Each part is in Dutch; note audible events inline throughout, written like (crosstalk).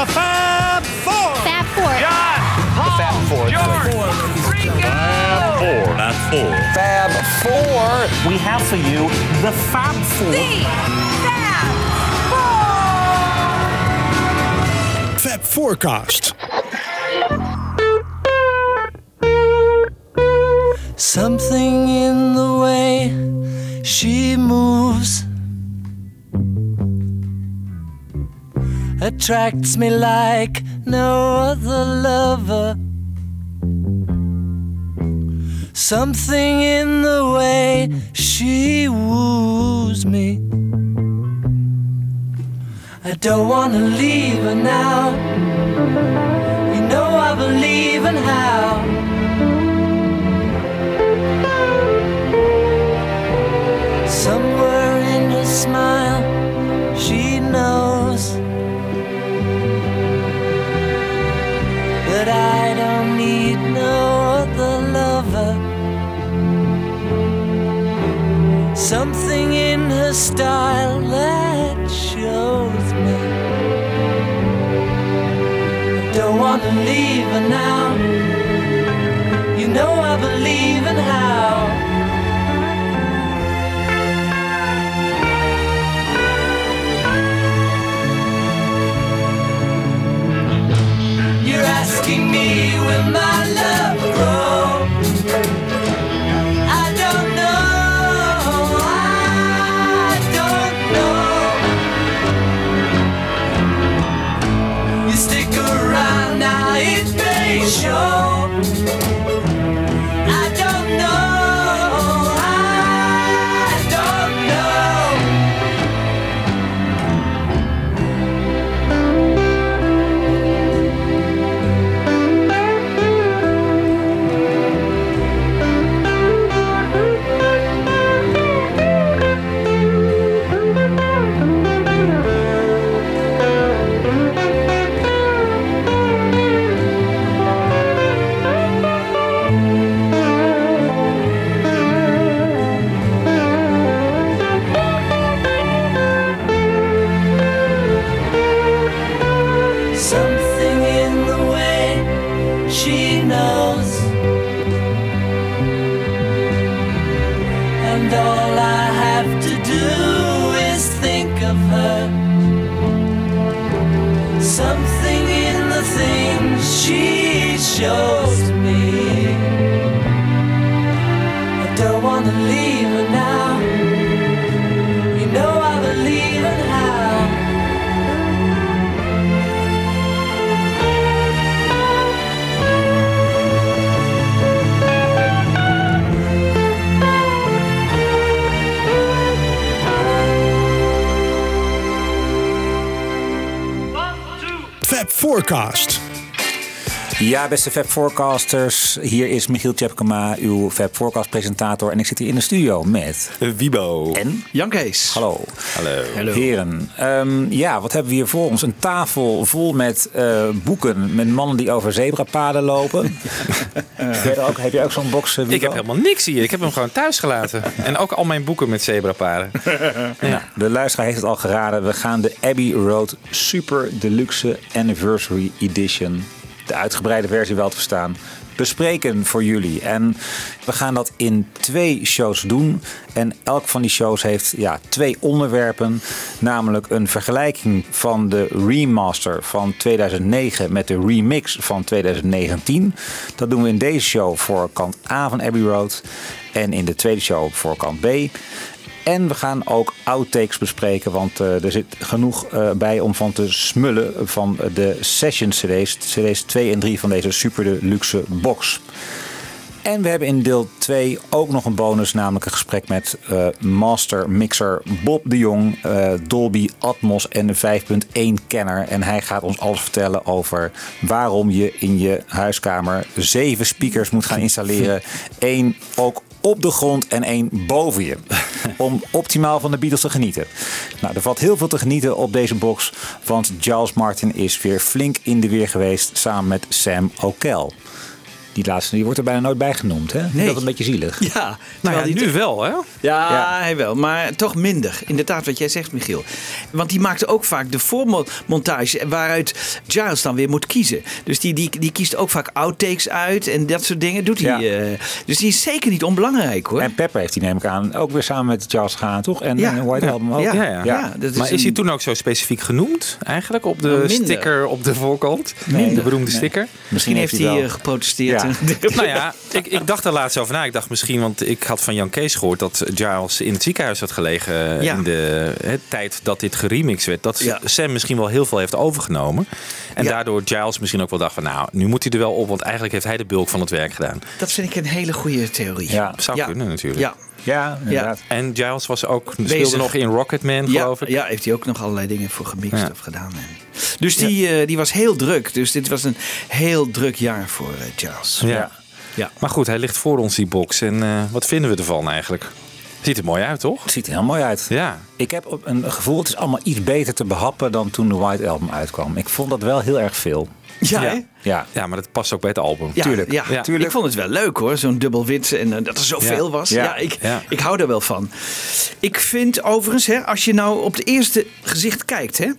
The Fab Four. Fab Four. John, Paul, Fab Four. George, Rico. Four. Fab Four. Fab Four. We have for you the Fab Four. The Fab Four. Fab Forecast. Something in the way she moves attracts me like no other lover. Something in the way she woos me. I don't wanna leave her now. You know I believe in how. Somewhere in her smile, need no other lover. Something in her style that shows me I don't wanna leave her now. You know I believe in how. Asking me will my love grow? I don't know. I don't know. You stick around now, it may show. Beste Fab Forecasters. Hier is Michiel Tjepkema, uw Fab Forecast presentator. En ik zit hier in de studio met... Wibo. En? Jan Kees. Hallo. Hallo. Heren, ehm, ja, wat hebben we hier voor ons? Een tafel vol met eh, boeken met mannen die over zebrapaden lopen. (laughs) heb, je ook, heb je ook zo'n box, eh, Ik heb helemaal niks hier. Ik heb hem gewoon thuis gelaten. En ook al mijn boeken met zebraparen. (laughs) Nou, de luisteraar heeft het al geraden. We gaan de Abbey Road Super Deluxe Anniversary Edition, de uitgebreide versie wel te verstaan, bespreken voor jullie. En we gaan dat in twee shows doen. En elk van die shows heeft ja, twee onderwerpen. Namelijk een vergelijking van de remaster van 2009 met de remix van 2019. Dat doen we in deze show voor kant A van Abbey Road. En in de tweede show voor kant B. En we gaan ook outtakes bespreken, want eh, er zit genoeg eh, bij om van te smullen van de Session CD's. CD's 2 en 3 van deze super deluxe box. En we hebben in deel 2 ook nog een bonus, namelijk een gesprek met eh, master mixer Bob de Jong, Dolby Atmos en de 5.1 kenner. En hij gaat ons alles vertellen over waarom je in je huiskamer zeven speakers moet gaan installeren. (laughs) Eén ook op de grond en één boven je. (laughs) Om optimaal van de Beatles te genieten. Nou, er valt heel veel te genieten op deze box. Want Giles Martin is weer flink in de weer geweest samen met Sam O'Kell. Die laatste die wordt er bijna nooit bij genoemd. Hè? Nee. Dat is een beetje zielig. Ja, Nou terwijl ja, die nu wel, hè? Ja, Ja. hij wel. Maar toch minder. Inderdaad, wat jij zegt, Michiel. Want die maakte ook vaak de voormontage waaruit Giles dan weer moet kiezen. Dus die, die, die kiest ook vaak outtakes uit en dat soort dingen doet hij. Ja. eh. dus die is zeker niet onbelangrijk hoor. En Pepper heeft die neem ik aan ook weer samen met Charles gegaan, toch? En, Ja. en White Ja. Album ook. Ja. Ja, ja. Ja, dat is maar is hij een- toen ook zo specifiek genoemd eigenlijk op de Nou, minder. sticker op de voorkant? Minder. De beroemde Nee. sticker? Misschien heeft hij wel- eh, geprotesteerd. Ja. (laughs) nou ja, (laughs) ik, ik dacht er laatst over na. Ik dacht misschien, want ik had van Jan Kees gehoord dat Giles in het ziekenhuis had gelegen Ja. in de hè, tijd dat dit geremixed werd. Dat Ja. Sam misschien wel heel veel heeft overgenomen. En Ja. daardoor Giles misschien ook wel dacht van nou, nu moet hij er wel op, want eigenlijk heeft hij de bulk van het werk gedaan. Dat vind ik een hele goede theorie. Ja. Zou kunnen natuurlijk. Ja. Ja, inderdaad. En Giles was ook, Bezig. speelde nog in Rocketman, Ja, geloof ik. ja, heeft hij ook nog allerlei dingen voor gemixt Ja. of gedaan. Dus die, eh, die was heel druk. Dus dit was een heel druk jaar voor eh, Giles. Ja. Ja. Maar goed, hij ligt voor ons, die box. En eh, wat vinden we ervan eigenlijk? Ziet er mooi uit, toch? Het ziet er heel mooi uit. Ja. Ik heb op een gevoel, het is allemaal iets beter te behappen dan toen de White Album uitkwam. Ik vond dat wel heel erg veel. Ja, Ja. Ja, Ja, maar dat past ook bij het album. Ja, Tuurlijk. Ja, Ja. Ik vond het wel leuk hoor, zo'n dubbel wit en eh, dat er zoveel Ja. was. Ja, Ja. ik, Ja. ik hou daar wel van. Ik vind overigens, hè, als je nou op het eerste gezicht kijkt, hè,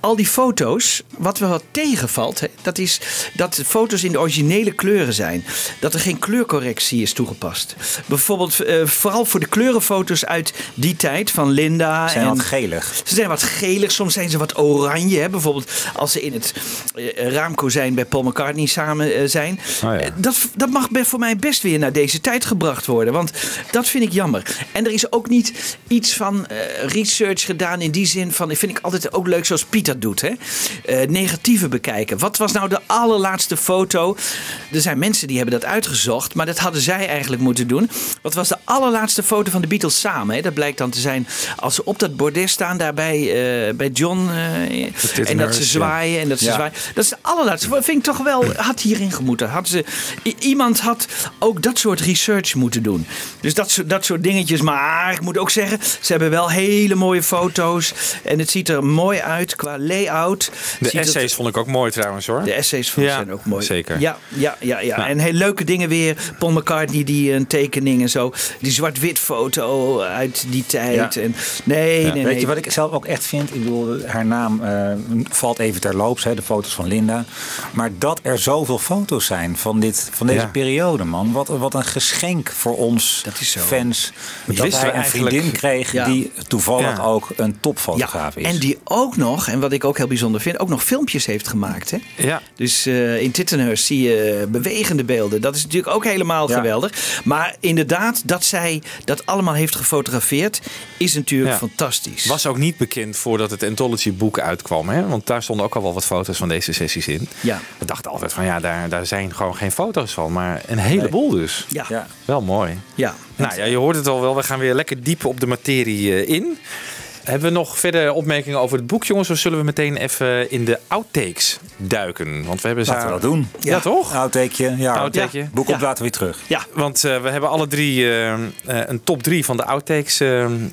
al die foto's, wat wel wat tegenvalt, hè, dat is dat de foto's in de originele kleuren zijn. Dat er geen kleurcorrectie is toegepast. Bijvoorbeeld, eh, vooral voor de kleurenfoto's uit die tijd van Linda. zijn en, wat gelig. ze zijn wat gelig, soms zijn ze wat oranje. Hè? Bijvoorbeeld als ze in het eh, raamkozijn bij Paul McCartney samen eh, zijn. Oh ja. Eh, dat, dat mag voor mij best weer naar deze tijd gebracht worden. Want dat vind ik jammer. En er is ook niet iets van eh, research gedaan in die zin van... vind ik altijd ook leuk zoals Piet dat doet. Hè? Eh, negatieve bekijken. Wat was nou de allerlaatste foto? Er zijn mensen die hebben dat uitgezocht. Maar dat hadden zij eigenlijk moeten doen. Wat was de allerlaatste foto van de Beatles samen? Hè? Dat blijkt dan te zijn als ze op dat bordes staan daar bij, eh, bij John. eh, en dat ze zwaaien en dat ze Ja. zwaaien. Dat is de allerlaatste. Dat vind ik toch wel, had hierin gemoeten. Had ze, iemand had ook dat soort research moeten doen. Dus dat, soort- dat soort dingetjes. Maar ik moet ook zeggen, ze hebben wel hele mooie foto's. En het ziet er mooi uit qua layout. De Ziet het- essays vond ik ook mooi trouwens hoor. de essays van Ja, zijn ook mooi. zeker. Ja, ja, ja, ja. Nou. En heel leuke dingen weer. Paul McCartney die een tekening en zo. Die zwart-wit foto uit die tijd. Ja. En, nee, nee, nee. Weet je wat ik zelf ook echt vind? Ik bedoel, haar naam eh, valt even terloops, hè, de foto's van Linda. Maar dat er zoveel foto's zijn van, dit, van deze Ja. periode, man. Wat, wat een geschenk voor ons Dat is zo. fans. Dat hij een vriendin kreeg Ja. die toevallig Ja. ook een topfotograaf is. En die ook nog, en wat ik ook heel bijzonder vind, ook nog filmpjes heeft gemaakt. Hè? Ja. Dus eh, in Tittenhurst zie je bewegende beelden. Dat is natuurlijk ook helemaal Ja. geweldig. Maar inderdaad, dat zij dat allemaal heeft gefotografeerd, is natuurlijk Ja. fantastisch. Was ook niet bekend voordat het Anthology boek uitkwam. Hè? Want daar stonden ook al wel wat foto's van deze sessies in. Ja. We dachten altijd van ja, daar, daar zijn gewoon geen foto's van. Maar een heleboel dus. Ja, ja. Ja. Wel mooi. Nou ja, je hoort het al wel. We gaan weer lekker diep op de materie eh, in. Hebben we nog verder opmerkingen over het boek, jongens? Of zullen we meteen even in de outtakes duiken? Want we hebben Laten we dat doen. Ja, toch? Outtakeje, ja. Outtakeje. Boek Ja. op laten we weer terug. ja. Want eh, we hebben alle drie eh, eh, een top drie van de outtakes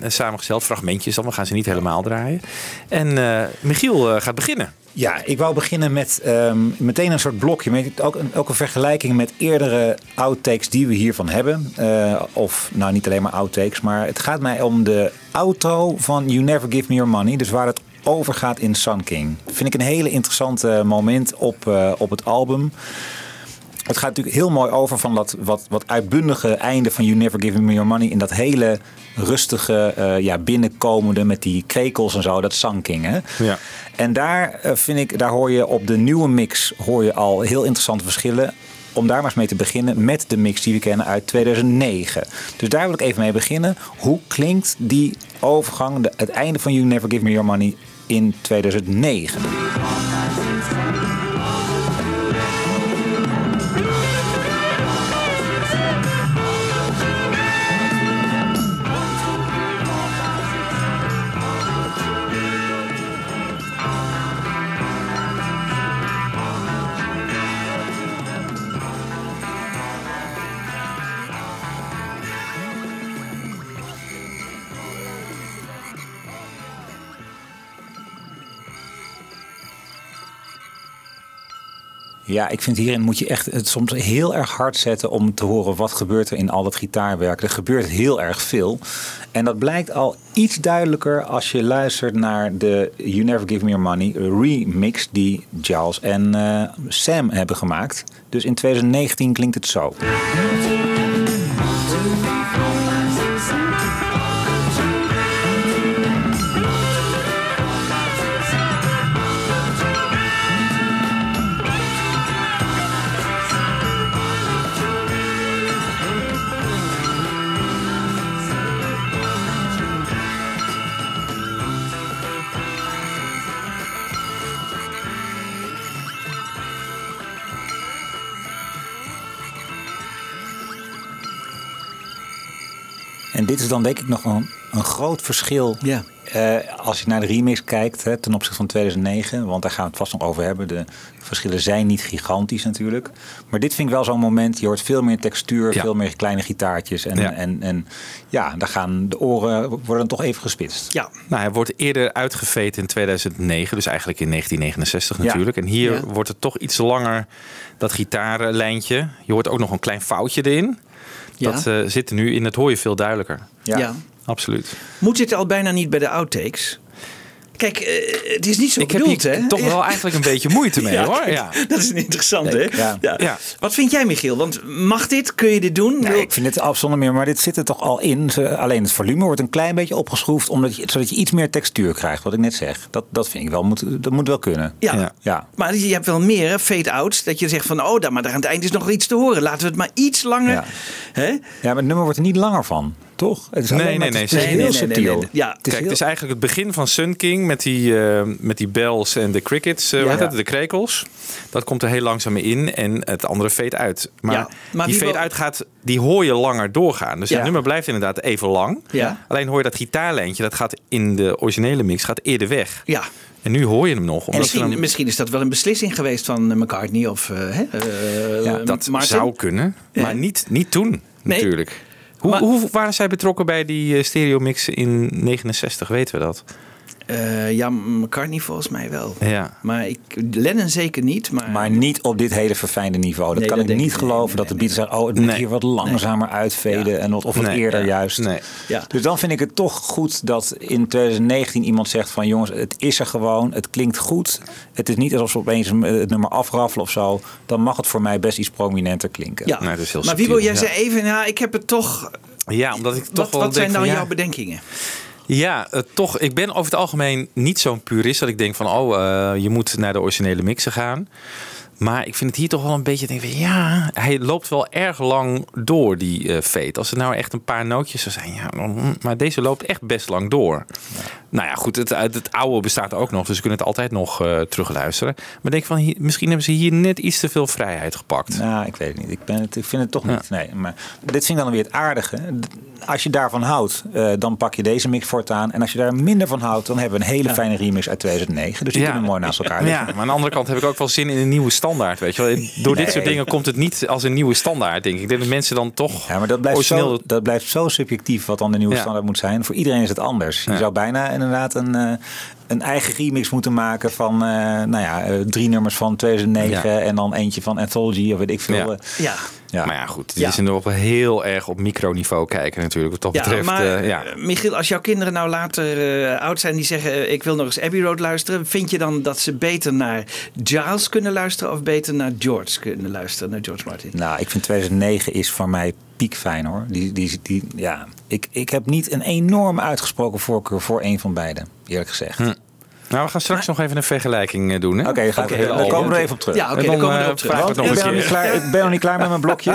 samengesteld. Fragmentjes dan, we gaan ze niet helemaal draaien. En eh, Michiel gaat beginnen. Ja, ik wou beginnen met ehm, meteen een soort blokje. Ook, een, ook een vergelijking met eerdere outtakes die we hiervan hebben. Eh, of nou niet alleen maar outtakes, maar het gaat mij om de outro van You Never Give Me Your Money. Dus waar het over gaat in Sun King. Vind ik een hele interessante moment op, eh, op het album. Het gaat natuurlijk heel mooi over van dat wat, wat uitbundige einde van You Never Give Me Your Money. In dat hele rustige eh, ja, binnenkomende met die krekels en zo. Dat Sanking. Hè? Ja. En daar eh, vind ik, daar hoor je op de nieuwe mix hoor je al heel interessante verschillen. Om daar maar eens mee te beginnen met de mix die we kennen uit 2009. Dus daar wil ik even mee beginnen. Hoe klinkt die overgang, de- het einde van You Never Give Me Your Money in 2009? Ja, ik vind hierin moet je echt het soms heel erg hard zetten om te horen wat gebeurt er in al dat gitaarwerk. Er gebeurt heel erg veel. En dat blijkt al iets duidelijker als je luistert naar de You Never Give Me Your Money remix die Giles en eh, Sam hebben gemaakt. Dus in 2019 klinkt het zo. Dit is dan denk ik nog een, een groot verschil Ja. eh, als je naar de remix kijkt hè, ten opzichte van 2009. Want daar gaan we het vast nog over hebben. De verschillen zijn niet gigantisch natuurlijk. Maar dit vind ik wel zo'n moment. Je hoort veel meer textuur, Ja. veel meer kleine gitaartjes. En Ja. en, en, ja daar gaan de oren worden dan toch even gespitst. Ja. Nou, hij wordt eerder uitgeveten in 2009, dus eigenlijk in 1969 Ja. natuurlijk. En hier Ja. wordt het toch iets langer, dat gitaarlijntje. Je hoort ook nog een klein foutje erin. Ja. Dat eh, zit er nu in, dat hoor je veel duidelijker. Ja. Absoluut. Moet dit al bijna niet bij de outtakes? Kijk, eh, het is niet zo Ik heb bedoeld, hè? toch wel eigenlijk een beetje moeite mee (laughs) Ja, hoor. Ja. (laughs) Dat is een interessant, hè? Ja. Ja. Wat vind jij, Michiel? Want mag dit? Kun je dit doen? Nee, Wil- ik vind het afzonder meer, maar dit zit er toch al in. Alleen het volume wordt een klein beetje opgeschroefd, omdat je, zodat je iets meer textuur krijgt. Wat ik net zeg. Dat, dat vind ik wel, moet, dat moet wel kunnen. Ja. Ja. Ja. Maar je hebt wel meer fade-outs. Dat je zegt van, oh, daar, maar daar aan het eind is nog iets te horen. Laten we het maar iets langer... Ja. Hè? Ja, maar het nummer wordt er niet langer van, toch? Het is Nee, alleen nee, nee, Het is nee, heel nee, nee, subtiel. Ja. Het Kijk, heel- het is eigenlijk het begin van Sun King met die, eh, met die bells en de crickets, hoe Ja. de krekels. Dat komt er heel langzaam in en het andere fade uit. Maar, die wil- uit gaat, die hoor je langer doorgaan. Dus het nummer blijft inderdaad even lang. Ja. Alleen hoor je dat gitaarlijntje, dat gaat in de originele mix gaat eerder weg. Ja. En nu hoor je hem nog. Misschien, dan- misschien is dat wel een beslissing geweest van eh, McCartney of hè, eh, ja, dat Martin. zou kunnen, maar niet, niet toen Nee. natuurlijk. Hoe, Maar- hoe waren zij betrokken bij die eh, stereo mix in 69? Weten we dat? Eh, ja, McCartney volgens mij wel. Ja. Maar ik, Lennon zeker niet. Maar, Maar niet op dit hele verfijnde niveau. Dat Nee, kan dat ik niet ik- geloven nee, dat de nee, Beatles oh, het moet Nee. hier wat langzamer uitveden. Ja. En wat, of wat Nee, eerder ja. juist. Nee. Ja. Dus dan vind ik het toch goed dat in 2019 iemand zegt van... jongens, het is er gewoon, het klinkt goed. Het is niet alsof ze opeens een- het nummer afraffelen of zo. Dan mag het voor mij best iets prominenter klinken. ja. Nee, dat is heel maar subtiel, Wiebo, jij ja. zei even, ja, ik heb het toch... Ja, omdat ik toch Wat, wel wat zijn nou jouw bedenkingen? Ja, eh, toch. Ik ben over het algemeen niet zo'n purist dat ik denk van, oh, eh, je moet naar de originele mixen gaan. Maar ik vind het hier toch wel een beetje, denk van, ja, hij loopt wel erg lang door, die fade. Als het nou echt een paar nootjes zou zijn, ja, maar deze loopt echt best lang door. Nou ja, goed, het, het, het oude bestaat ook nog, dus we kunnen het altijd nog eh, terugluisteren. Maar denk van, hier, misschien hebben ze hier net iets te veel vrijheid gepakt. Nou, ik weet het niet. Ik, ben het, ik vind het toch Ja. niet. Nee, maar dit vind ik dan weer het aardige. Als je daarvan houdt, eh, dan pak je deze mix voortaan. En als je daar minder van houdt, dan hebben we een hele fijne remix uit 2009. Dus die kunnen mooi naast elkaar liggen. (laughs) Ja, maar aan de andere kant heb ik ook wel zin in een nieuwe standaard. Weet je wel. Door dit soort dingen komt het niet als een nieuwe standaard, denk ik. Ik denk dat mensen dan toch Ja, maar dat blijft, origineel... zo, dat blijft zo subjectief wat dan de nieuwe Ja. standaard moet zijn. Voor iedereen is het anders. Je Ja. zou bijna inderdaad een, eh, een eigen remix moeten maken van eh, nou ja, eh, drie nummers van 2009 Ja. en dan eentje van Anthology of weet ik veel. Ja. Eh, Ja. Ja. Maar ja, goed. Dit Ja. is nog wel heel erg op microniveau kijken natuurlijk. Wat dat Ja, betreft, maar eh, ja. Michiel, als jouw kinderen nou later eh, oud zijn die zeggen ik wil nog eens Abbey Road luisteren, vind je dan dat ze beter naar Giles kunnen luisteren of beter naar George kunnen luisteren, naar George Martin? Nou, ik vind 2009 is voor mij piekfijn hoor. Die, die, die, ja. ik, ik heb niet een enorm uitgesproken voorkeur voor een van beiden, eerlijk gezegd. Hm. Nou, we gaan straks nog even een vergelijking eh, doen. Hè? Oké, het hele daar komen we er even op terug. Ja, oké, En dan dan, komen we eh, erop terug. we Want nog ik ben, nog niet klaar, ik ben nog niet klaar met mijn blokje.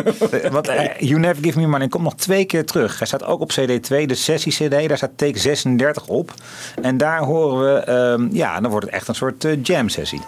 (laughs) Want eh, You Never Give Me Money komt nog twee keer terug. Hij staat ook op CD2, de sessie-CD. Daar staat take 36 op. En daar horen we, ehm, ja, dan wordt het echt een soort jam-sessie.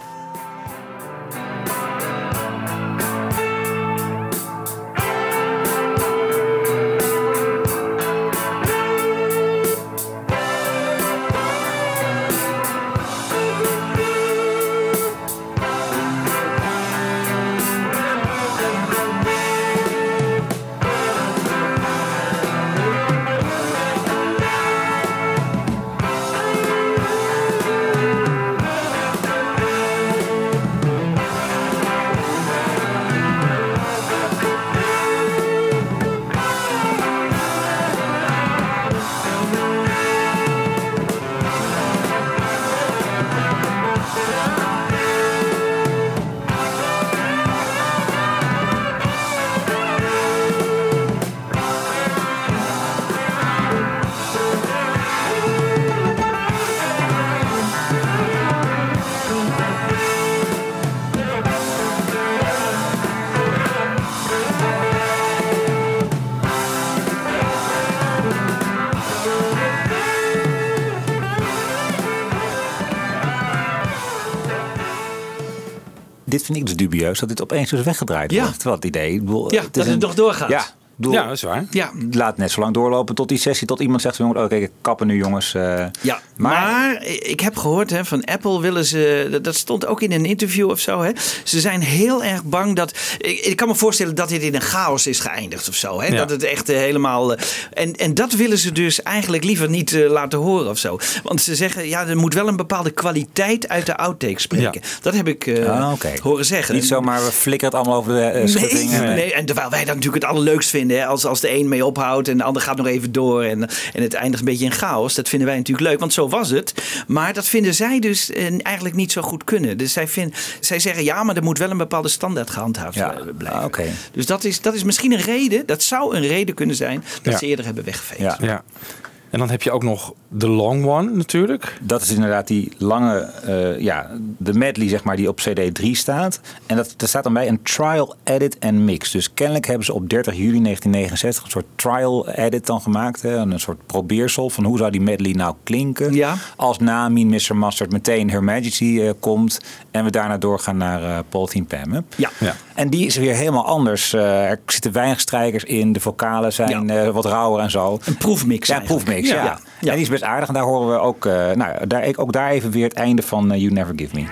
Dubieus, dat dit opeens dus weggedraaid Ja. wordt. Terwijl het idee, bedoel, Ja, dat het nog doorgaat. Ja, Ja, dat is waar. Ja, laat net zo lang doorlopen tot die sessie, tot iemand zegt, jongen, oké, kappen nu jongens. eh. Ja, maar, ik heb gehoord hè, van Apple willen ze, dat- dat stond ook in een interview of zo. Hè. Ze zijn heel erg bang dat, ik, ik kan me voorstellen dat dit in een chaos is geëindigd of zo. Hè. Ja. Dat het echt eh, helemaal, eh, en, en dat willen ze dus eigenlijk liever niet laten horen of zo. Want ze zeggen, ja, er moet wel een bepaalde kwaliteit uit de outtakes spreken. Dat heb ik eh, Ah, horen zeggen. Niet zomaar, we flikkeren het allemaal over de schutting. Nee, en, nee, en terwijl wij dat natuurlijk het allerleukst vinden. Als, als de een mee ophoudt en de ander gaat nog even door. En, en het eindigt een beetje in chaos. Dat vinden wij natuurlijk leuk, want zo was het. Maar dat vinden zij dus eh, eigenlijk niet zo goed kunnen. Dus zij, vind, zij zeggen ja, maar er moet wel een bepaalde standaard gehandhaafd Ja, eh, blijven. ah, oké. Dus dat is, dat is misschien een reden. Dat zou een reden kunnen zijn dat Ja. ze eerder hebben weggeveegd. Ja. En dan heb je ook nog de long one natuurlijk. Dat is inderdaad die lange, eh, ja, de medley zeg maar die op CD 3 staat. En dat, daar staat dan bij een trial edit en mix. Dus kennelijk hebben ze op 30 juli 1969 een soort trial edit dan gemaakt. Hè? Een soort probeersel van hoe zou die medley nou klinken. Ja. Als na Mean Mr. Mustard meteen Her Majesty eh, komt. En we daarna doorgaan naar eh Paul Team Pam. hè? Ja. Ja. En die is weer helemaal anders. Eh, er zitten weinig strijkers in. De vocalen zijn Ja. eh, wat rauwer en zo. Een proefmix Ja, eigenlijk. proefmix. Ja. Ja. Ja. En die is best aardig. En daar horen we ook, eh, nou, daar, ook daar even weer het einde van eh, You Never Give Me.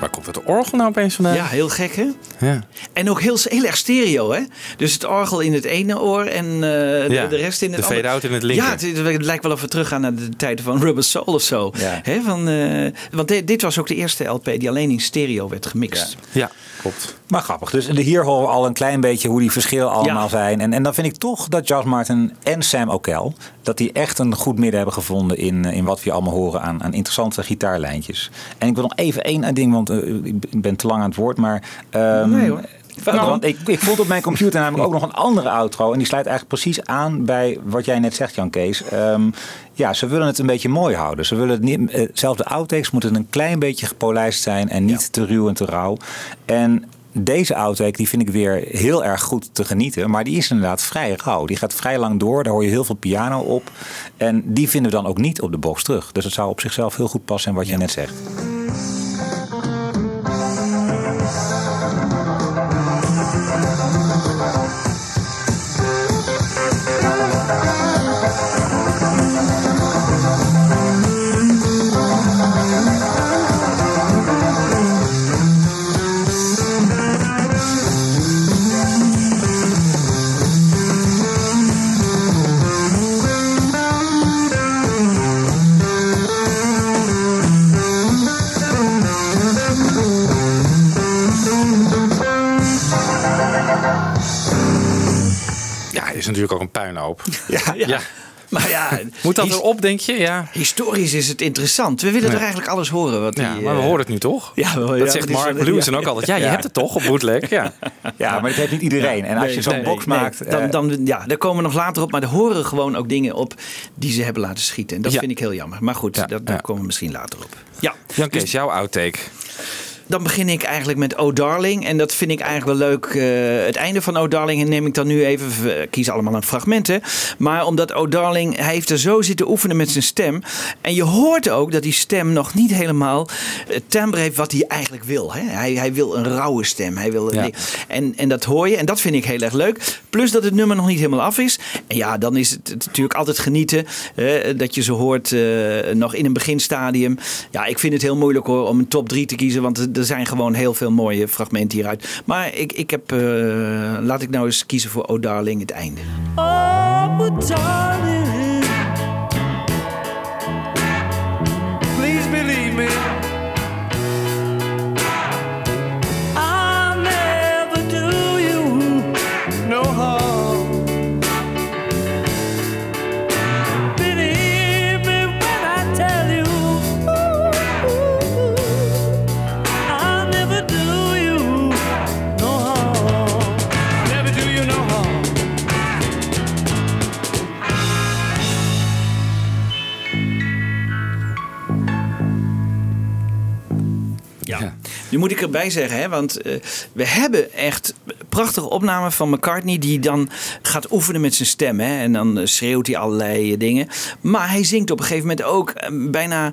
Waar komt het orgel nou opeens vandaan? Ja, heel gek hè? Ja. En ook heel, heel erg stereo, hè? Dus het orgel in het ene oor en eh, de, Ja, de rest in het de andere. fade-out in het linker. Ja, het, het lijkt wel of we teruggaan naar de tijden van Rubber Soul of zo. Ja. Hè, van, eh, want dit was ook de eerste LP die alleen in stereo werd gemixt. ja, klopt. Maar grappig. Dus hier horen we al een klein beetje hoe die verschillen allemaal Ja. zijn. En, en dan vind ik toch dat Josh Martin en Sam O'Kel... dat die echt een goed midden hebben gevonden in, eh, in wat we allemaal horen aan, aan interessante gitaarlijntjes. En ik wil nog even één ding, want eh, ik ben te lang aan het woord. Maar ehm, Nee, hoor. Nou, want ik, ik vond op mijn computer namelijk ook nog een andere outro. En die sluit eigenlijk precies aan bij wat jij net zegt, Jan Kees. Ehm, ja, ze willen het een beetje mooi houden. Ze willen het niet, eh, zelfs de outtakes moeten een klein beetje gepolijst zijn. En niet te ruw en te rauw. En deze outtake die vind ik weer heel erg goed te genieten. Maar die is inderdaad vrij rauw. Die gaat vrij lang door. Daar hoor je heel veel piano op. En die vinden we dan ook niet op de box terug. Dus het zou op zichzelf heel goed passen in wat je net zegt. Natuurlijk ook een puinhoop. (laughs) Ja, Ja. Maar ja, Moet dat erop, denk je? Ja. historisch is het interessant. We willen Ja. er eigenlijk alles horen. Wat ja die, maar we eh, horen het nu toch? Ja, wel, dat ja, zegt Mark ja. en ook altijd. Ja, je hebt het toch op bootleg? Ja. ja, maar dat heeft niet iedereen. En als Nee, je zo'n nee, box nee, maakt... nee. Dan, eh, dan, ja, daar komen we nog later op. Maar er horen gewoon ook dingen op die ze hebben laten schieten. En dat Ja. vind ik heel jammer. Maar goed, Ja, dat, daar ja. komen we misschien later op. Ja, Jan Kees, jouw outtake. Dan begin ik eigenlijk met Oh Darling. En dat vind ik eigenlijk wel leuk. Eh, het einde van Oh Darling neem ik dan nu even. We kiezen allemaal een fragment. Hè. Maar omdat Oh Darling, hij heeft er zo zitten oefenen met zijn stem. En je hoort ook dat die stem nog niet helemaal het timbre heeft wat hij eigenlijk wil. Hè. Hij, hij wil een rauwe stem. Hij wil Ja. en, en dat hoor je. En dat vind ik heel erg leuk. Plus dat het nummer nog niet helemaal af is. En ja, dan is het, natuurlijk altijd genieten. hè, dat je ze hoort eh, nog in een beginstadium. Ja, ik vind het heel moeilijk hoor om een top 3 te kiezen. Want er zijn gewoon heel veel mooie fragmenten hieruit. Maar ik, ik heb, eh, laat ik nou eens kiezen voor Oh Darling, het einde. Nu moet ik erbij zeggen, hè, want eh, we hebben echt prachtige opnamen van McCartney die dan gaat oefenen met zijn stem. Hè, en dan eh, schreeuwt hij allerlei eh, dingen. Maar hij zingt op een gegeven moment ook bijna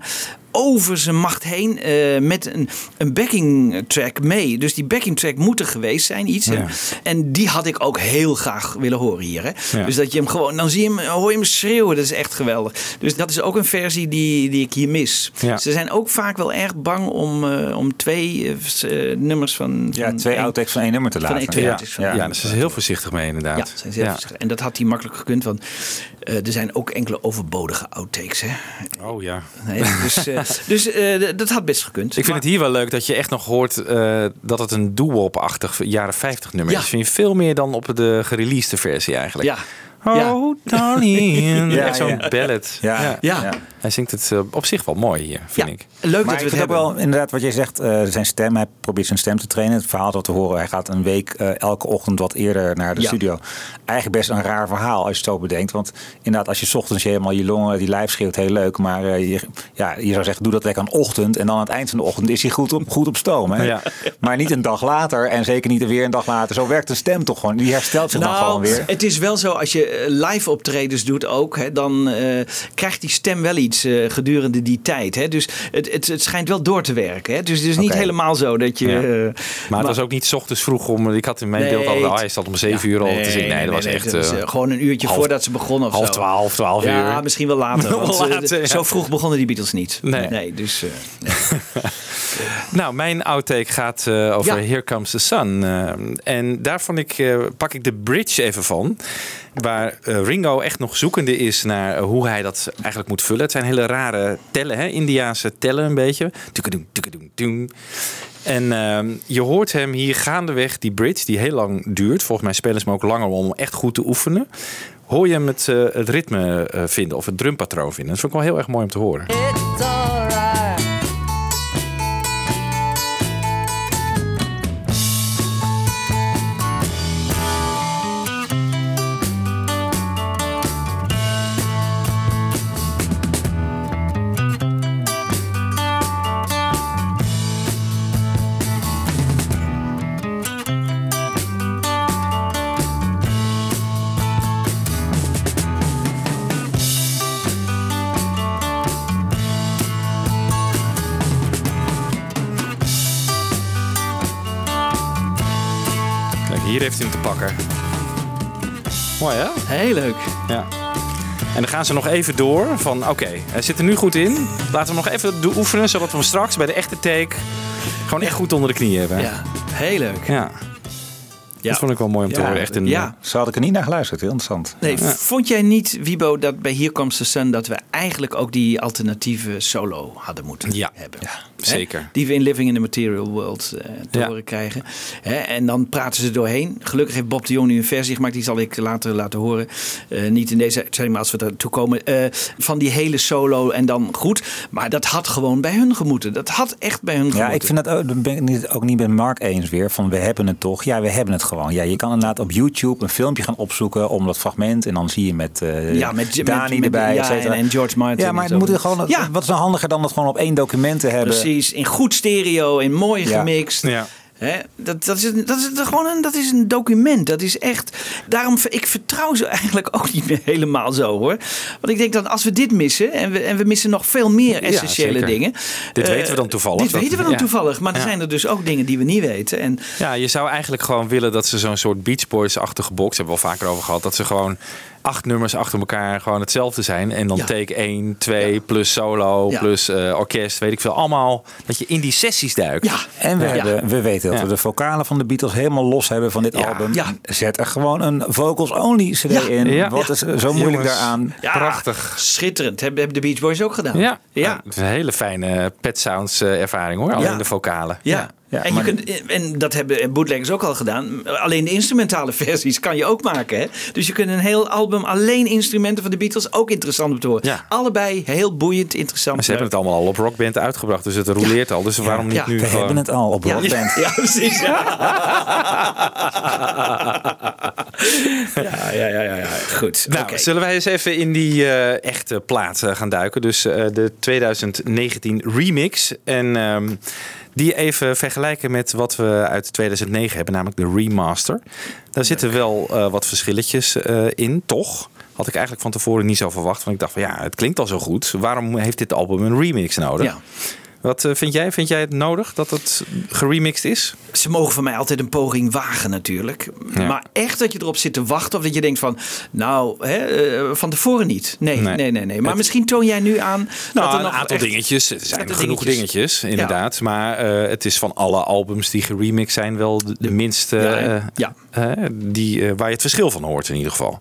over zijn macht heen eh, met een, een backing track mee. Dus die backing track moet er geweest zijn, iets. Ja. En die had ik ook heel graag willen horen hier. Hè? Ja. Dus dat je hem gewoon, dan zie je hem, hoor je hem schreeuwen. Dat is echt geweldig. Dus dat is ook een versie die, die ik hier mis. Ja. Ze zijn ook vaak wel erg bang om, eh, om twee eh, nummers van. Ja, van twee outtakes van één nummer te Van laten. één, twee Ja, outtakes van ja, één daar zijn ze heel voorzichtig mee Ja, inderdaad. zijn ze heel voorzichtig. en dat had hij makkelijk gekund, want er zijn ook enkele overbodige outtakes. Hè? Oh ja. Nee, dus eh, (laughs) dus eh, dat had best gekund. Ik vind het hier wel leuk dat je echt nog hoort eh, dat het een doo-wop-achtig jaren 50 nummer Ja. is. vind je veel meer dan op de gereleasede versie eigenlijk. Ja. Ja. Oh, darling. (laughs) Ja, echt zo'n ja. ballad. Ja, Ja. Hij zingt het eh, op zich wel mooi hier, vind Ja, ik. leuk Maar dat ik we het hebben. wel inderdaad wat jij zegt, eh, zijn stem. Hij probeert zijn stem te trainen. Het verhaal dat we horen, hij gaat een week eh, elke ochtend wat eerder naar de Ja. studio. Eigenlijk best een raar verhaal als je het zo bedenkt. Want inderdaad, als je 's ochtends je helemaal je longen, die lijf schreeuwt, heel leuk. Maar eh, je, ja, je zou zeggen, doe dat lekker aan de ochtend. En dan aan het eind van de ochtend is hij goed op, goed op stoom. Hè? Ja. Maar niet een dag later en zeker niet weer een dag later. Zo werkt een stem toch gewoon. Die herstelt zich dan gewoon Nou, weer. het is wel zo, als je eh, live optredens doet ook, hè, dan eh, krijgt die stem wel iets eh, gedurende die tijd. Hè. Dus het, het, het schijnt wel door te werken. Hè. Dus het is niet helemaal zo dat je... Ja. Maar het was ook niet 's ochtends vroeg om. Ik had in mijn beeld al. Hij staat om 7 uur al te zingen. Nee, dat was echt. dat was, gewoon een uurtje half- voordat ze begonnen of half zo. 12, 12 uur. Ja, misschien wel later. (laughs) Want, later, ja. Zo vroeg begonnen die Beatles niet. Nee. dus... (laughs) Nou, mijn outtake gaat eh, over Ja. Here Comes the Sun. Eh, en daar vond ik, eh, pak ik de bridge even van. Waar eh, Ringo echt nog zoekende is naar hoe hij dat eigenlijk moet vullen. Het zijn hele rare tellen, hè? Indiaanse tellen een beetje. Tukadoen, tukadoen, doen. En ehm, je hoort hem hier gaandeweg, die bridge, die heel lang duurt. Volgens mij spelen ze hem ook langer om echt goed te oefenen. Hoor je hem het, eh, het ritme eh, vinden of het drumpatroon vinden. Dat vond ik wel heel erg mooi om te horen. Hier heeft hij hem te pakken. Mooi hè? heel leuk. Ja. En dan gaan ze nog even door van oké, hij zit er nu goed in. Laten we hem nog even oefenen, zodat we hem straks bij de echte take gewoon echt goed onder de knie hebben. Ja, heel leuk. Ja. Ja. Dat vond ik wel mooi om te Ja, horen. Echt een, ja. Zo had ik er niet naar geluisterd. Heel interessant. Nee, vond jij niet, Wibo, dat bij Hier Comes the Sun... dat we eigenlijk ook die alternatieve solo hadden moeten Ja. hebben? Ja, Hè? zeker. Die we in Living in the Material World eh, te Ja. horen krijgen. Hè? En dan praten ze doorheen. Gelukkig heeft Bob de Jong nu een versie gemaakt. Die zal ik later laten horen. Eh, niet in deze uitzending, maar als we daartoe komen. eh, van die hele solo en dan goed. Maar dat had gewoon bij hun gemoeten. Dat had echt bij hun Ja, gemoeten. ik vind dat ook, ben ik ook niet met Mark eens weer. Van we hebben het toch. Ja, we hebben het gewoon. Ja, je kan inderdaad op YouTube een filmpje gaan opzoeken om dat fragment. En dan zie je met, eh Ja, met- Dani met- met- erbij. ja, et cetera. en- en George Martin Ja, maar moet gewoon. Ja. Wat is nou handiger dan dat gewoon op één document te hebben? Precies, in goed stereo, in mooi Ja. gemixt. Ja. Hè, dat, dat, is, een- dat, is gewoon een, dat is een document. Dat is echt. Daarom, ik vertrouw ze (laughs) eigenlijk ook niet meer helemaal zo hoor. Want ik denk dat als we dit missen. en we, en we missen nog veel meer essentiële dingen. Dit eh, weten we dan toevallig. Dit Dat- weten we dan ja. toevallig. Maar er Ja. zijn er dus ook dingen die we niet weten. En Ja, je zou eigenlijk gewoon willen dat ze zo'n soort Beach Boys-achtige box, hebben we wel vaker over gehad, dat ze gewoon acht nummers achter elkaar gewoon hetzelfde zijn. En dan Ja. take 1, 2, plus solo, Ja. plus eh, orkest, weet ik veel. Allemaal dat je in die sessies duikt. ja, En we, Ja. hebben, we weten dat Ja. we de vocalen van de Beatles helemaal los hebben van dit Ja. album. Ja. Zet er gewoon een vocals only CD Ja. in. Ja. Wat Ja. is zo moeilijk Jongens. daaraan? ja, Prachtig. Schitterend. Hebben, hebben de Beach Boys ook gedaan. Ja, ja. Het is een hele fijne Pet Sounds eh, ervaring hoor. Alleen Ja. de vocalen. Ja. Ja, en, je kunt, en dat hebben bootleggers ook al gedaan. Alleen de instrumentale (laughs) versies kan je ook maken. Hè? Dus je kunt een heel album alleen instrumenten van de Beatles ook interessant om te horen. Ja. Allebei heel boeiend, interessant. Maar ze hebben het allemaal al op Rockband uitgebracht, dus het roleert al. Dus waarom niet Ja. nu We gewoon... hebben het al op ja, Rockband. ja, precies. Ja. (laughs) ja, ja, ja, ja. Goed, Nou, zullen wij eens even in die eh, echte plaat eh, gaan duiken. Dus eh, de 2019 remix. En ehm, die even vergelijken met wat we uit 2009 hebben, namelijk de remaster. Daar zitten wel eh, wat verschilletjes eh, in, toch? Had ik eigenlijk van tevoren niet zo verwacht. Want ik dacht van ja, het klinkt al zo goed. Waarom heeft dit album een remix nodig? Ja. Wat eh, vind jij? Vind jij het nodig dat het geremixed is? Ze mogen van mij altijd een poging wagen natuurlijk. Ja. Maar echt dat je erop zit te wachten of dat je denkt van... nou, hè, eh, van tevoren niet. Nee, Nee. nee, nee. nee, Maar Het- misschien toon jij nu aan... dat Nou, er een aantal echt- dingetjes. Er zijn vette genoeg dingetjes, dingetjes. inderdaad. Maar eh, het is van alle albums die geremixed zijn wel de, de minste Ja, die, waar je het verschil van hoort in ieder geval.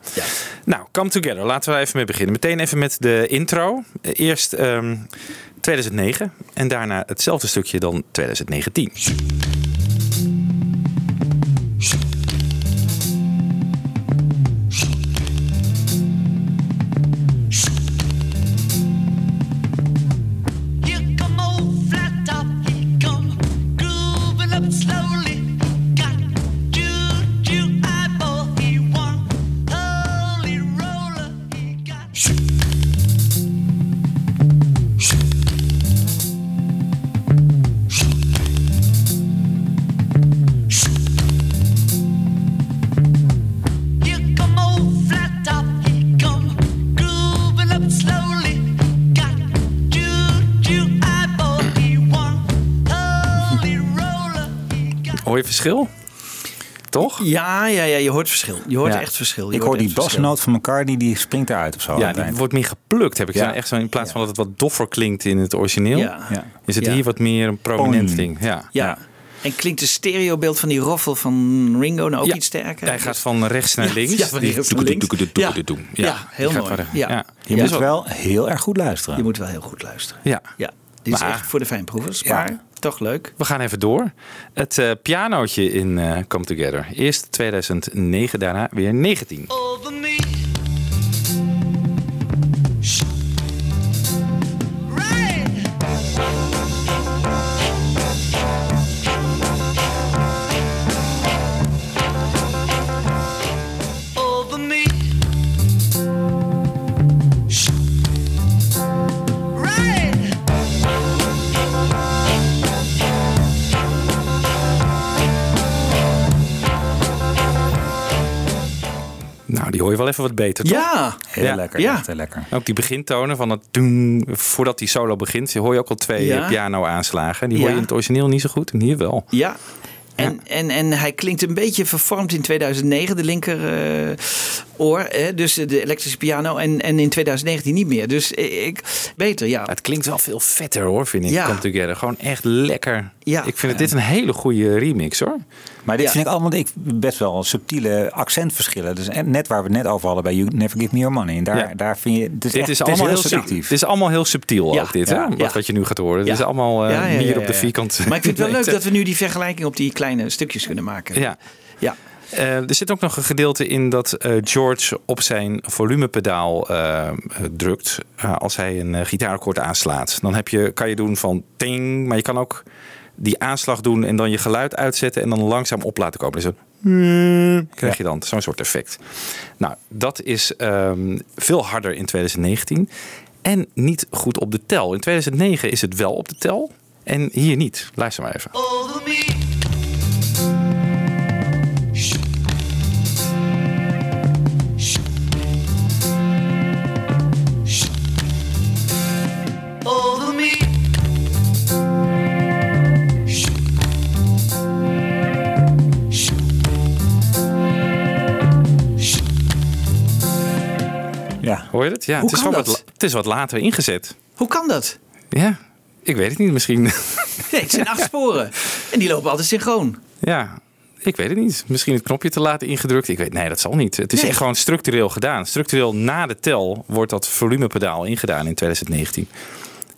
Nou, Come Together. Laten we even mee beginnen. Meteen even met de intro. Eerst ehm, 2009 en daarna hetzelfde stukje dan 2019. Verschil? Toch? Ja, ja, ja, je hoort verschil. Je hoort Ja. echt verschil. Je Ik hoort hoor die basnoot van McCartney, die springt eruit of zo. Ja, het die wordt meer geplukt, heb ik Ja. Echt zo in plaats van dat het wat doffer klinkt in het origineel. Ja. Ja. Is het Ja. hier wat meer een prominent ding. Ja. Ja. Ja. En klinkt de stereobeeld van die roffel van Ringo nou ook Ja. iets sterker? Hij gaat van rechts naar links. ja, van rechts naar links. Ja. Ja, heel mooi. Ja. Ja. Je Ja. moet wel heel erg goed luisteren. Je moet wel heel goed luisteren. Ja. Ja, dit is Maar- echt voor de fijnproevers. Ja. Maar toch leuk. We gaan even door. Het eh pianootje in eh, Come Together. Eerst 2009, daarna weer 19. over me. Hoor je wel even wat beter, toch? Ja, Heel Ja. lekker, Ja. echt heel lekker. Ook die begintonen van het doen, voordat die solo begint, hoor je ook al twee Ja. piano-aanslagen. Die hoor je in het origineel niet zo goed en hier wel. ja. En, en, en hij klinkt een beetje vervormd in 2009, de linker eh, oor. Hè? Dus de elektrische piano. En, en in 2019 niet meer. Dus ik, beter, ja. Het klinkt wel veel vetter hoor, vind ik. Ja. Come Together. Gewoon echt lekker. Ja. Ik vind het dit een hele goede remix hoor. Maar dit Ja. vind ik allemaal ik, best wel subtiele accentverschillen. Dus en net waar we het net over hadden bij You Never Give Me Your Money. En daar, Ja. daar vind je... Het is Dit echt- is het allemaal heel. Dit is allemaal heel subtiel Ja. ook dit, Ja. hè? Wat, Ja. wat je nu gaat horen. Ja. Dit is allemaal eh Ja, ja, ja, meer ja, op de ja. vierkante. Maar ik vind het wel (laughs) leuk dat we nu die vergelijking op die kleine stukjes kunnen maken. Ja. Ja. Eh, er zit ook nog een gedeelte in dat eh, George op zijn volumepedaal eh, drukt als hij een eh, gitaarakkoord aanslaat. Dan heb je, kan je doen van ting, maar je kan ook die aanslag doen en dan je geluid uitzetten en dan langzaam op laten komen. Dus een krijg je dan zo'n soort effect. Nou, dat is ehm, veel harder in 2019 en niet goed op de tel. In 2009 is het wel op de tel en hier niet. Luister maar even. Ja. Hoor je het? Ja, Hoe het is, kan dat? wat, het is wat later ingezet. Hoe kan dat? Ja, ik weet het niet. Misschien. (laughs) Nee, het zijn acht sporen. En die lopen altijd synchroon. ja, ik weet het niet. Misschien het knopje te laten ingedrukt. Ik weet, nee, dat zal niet. Het is Nee. echt gewoon structureel gedaan. Structureel na de tel wordt dat volumepedaal ingedaan in 2019.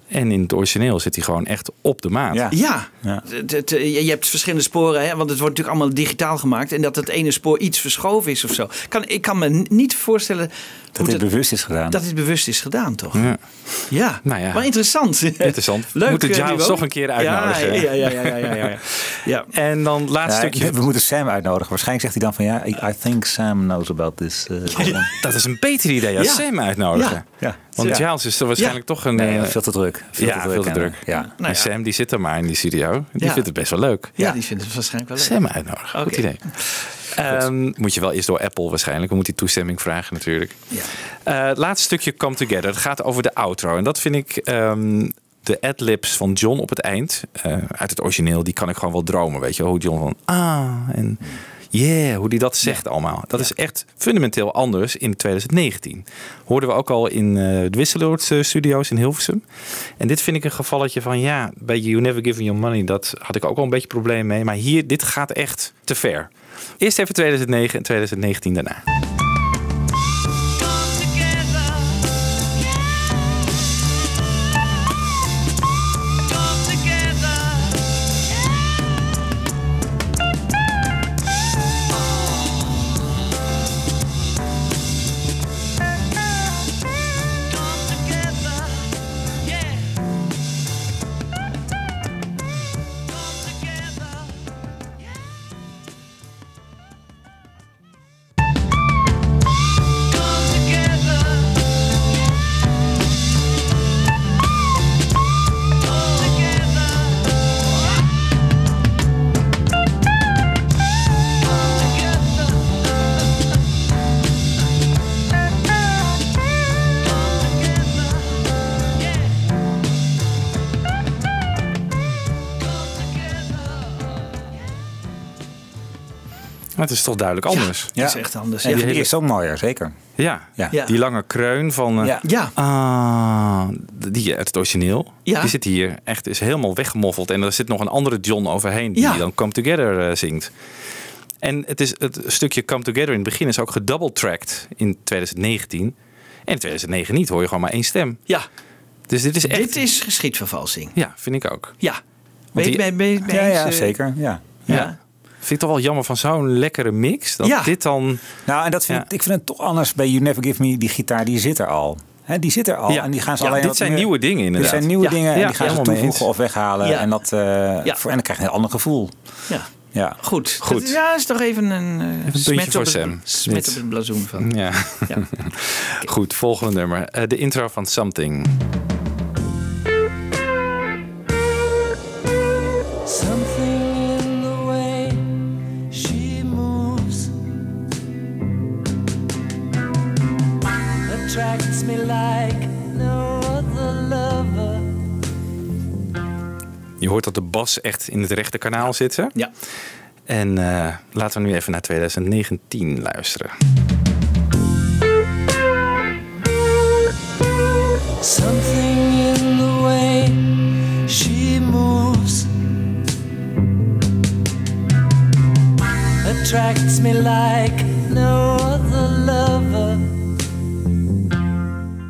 En in het origineel zit hij gewoon echt op de maat. Ja. Ja, Ja. Het- het- je hebt verschillende sporen, hè, want het wordt natuurlijk allemaal digitaal gemaakt. En dat het ene spoor iets verschoven is of zo. Kan, ik kan me niet voorstellen Dat hoe dit bewust is gedaan. dat dit bewust is gedaan, toch? Ja. Ja, Nou ja. maar interessant. (laughs) Interessant. We Leuk. moeten eh, Giles nu ook. toch een keer uitnodigen. Ja, ja, ja, ja, ja, ja, ja. (laughs) ja. En dan laatste Ja, stukje. we moeten Sam uitnodigen. Waarschijnlijk zegt hij dan van ja, I, I think Sam knows about this. eh. (laughs) Dat is een beter idee als. Sam uitnodigen. Ja. Want Ja. Giles is er waarschijnlijk toch een... Nee, eh, veel te druk. Veel ja, veel te en, druk. eh, Ja. En Nou ja. Sam die zit er maar in die studio. Die vindt het best wel leuk. Ja, die vinden het waarschijnlijk wel leuk. Sam uitnodigen. Goed Oké. idee. Ehm, moet je wel eerst door Apple waarschijnlijk. We moeten die toestemming vragen natuurlijk. Ja. Eh, het laatste stukje Come Together. Het gaat over de outro. En dat vind ik... ehm, de adlibs van John op het eind, eh, uit het origineel, die kan ik gewoon wel dromen. Weet je, hoe John van ah en yeah, hoe die dat zegt allemaal. Dat is echt fundamenteel anders in 2019. Hoorden we ook al in eh, de Wisseloord Studios in Hilversum. En dit vind ik een gevalletje van ja, bij You Never Give Me Your Money, dat had ik ook al een beetje probleem mee. Maar hier, dit gaat echt te ver. Eerst even 2009 en 2019 daarna. Het is toch duidelijk anders. Ja. Dat is echt anders. En Ja. die hele... is ook mooier, zeker. Ja. Ja. Ja. die lange kreun van... eh, Ja. Ja. Ah, die uit het origineel. Ja. Die zit hier echt is helemaal weggemoffeld. En er zit nog een andere John overheen die Ja. dan Come Together eh, zingt. En het, is, het stukje Come Together in het begin is ook gedouble-tracked in 2019. En in 2009 niet, hoor je gewoon maar één stem. ja, Dus dit is echt... dit is geschiedvervalsing. Ja, vind ik ook. Ja. Ben je die- ben, ben, ben Ja, ja, eh, zeker. Ja. Ja. Vind ik toch wel jammer van zo'n lekkere mix. Dat Ja. dit dan... Nou, en dat vind Ja. ik, ik vind het toch anders bij You Never Give Me. Die gitaar, die zit er al. Hè, die zit er al. Ja. En die gaan ze Ja, alleen dit zijn meer- nieuwe dingen Dit inderdaad. zijn nieuwe Ja. dingen en die gaan ze toevoegen eens. of weghalen. Ja. En, dat, eh, Ja. voor, en dan krijg je een heel ander gevoel. Ja. Ja. Goed. Goed. Dat- ja, is toch even een, eh, puntje smet voor op het, Sam. Smet Dit. op het blazoen van. Ja. Ja. (laughs) Goed, volgende nummer. Eh, de intro van Something. Something attracts me like no other lover. Je hoort dat de bas echt in het rechte kanaal zit. Hè? Ja. En eh, laten we nu even naar 2019 luisteren. Something in the way she moves attracts me like no other lover.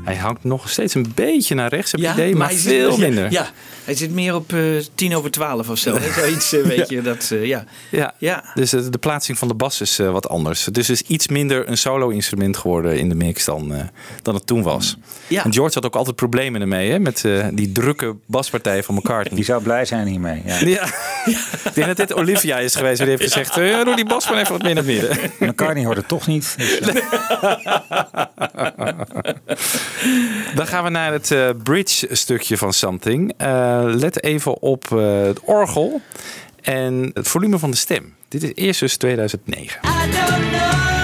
Hij hangt nog steeds een beetje naar rechts, heb je Ja, idee, maar, veel minder. Ja, hij zit meer op eh, tien over twaalf of zo. hè, (laughs) Zoiets, eh, weet je. Dat, eh, ja. Ja. Ja. Dus de plaatsing van de bas is wat anders. Dus het is iets minder een solo-instrument geworden in de mix dan, eh, dan het toen was. Ja. En George had ook altijd problemen ermee, hè, met eh, die drukke baspartij van McCartney. Die zou blij zijn hiermee. Ja. Ja. ik denk dat dit Olivia is geweest. Die heeft gezegd, ja, doe die bas maar even wat meer naar het midden. McCartney hoort het toch niet. Dus, (laughs) Dan gaan we naar het eh, bridge-stukje van Something. Eh, let even op eh, het orgel en het volume van de stem. Dit is eerst dus 2009. I don't know.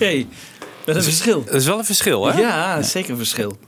Oké, dat is een verschil. Dat is wel een verschil, hè? Ja, zeker een verschil.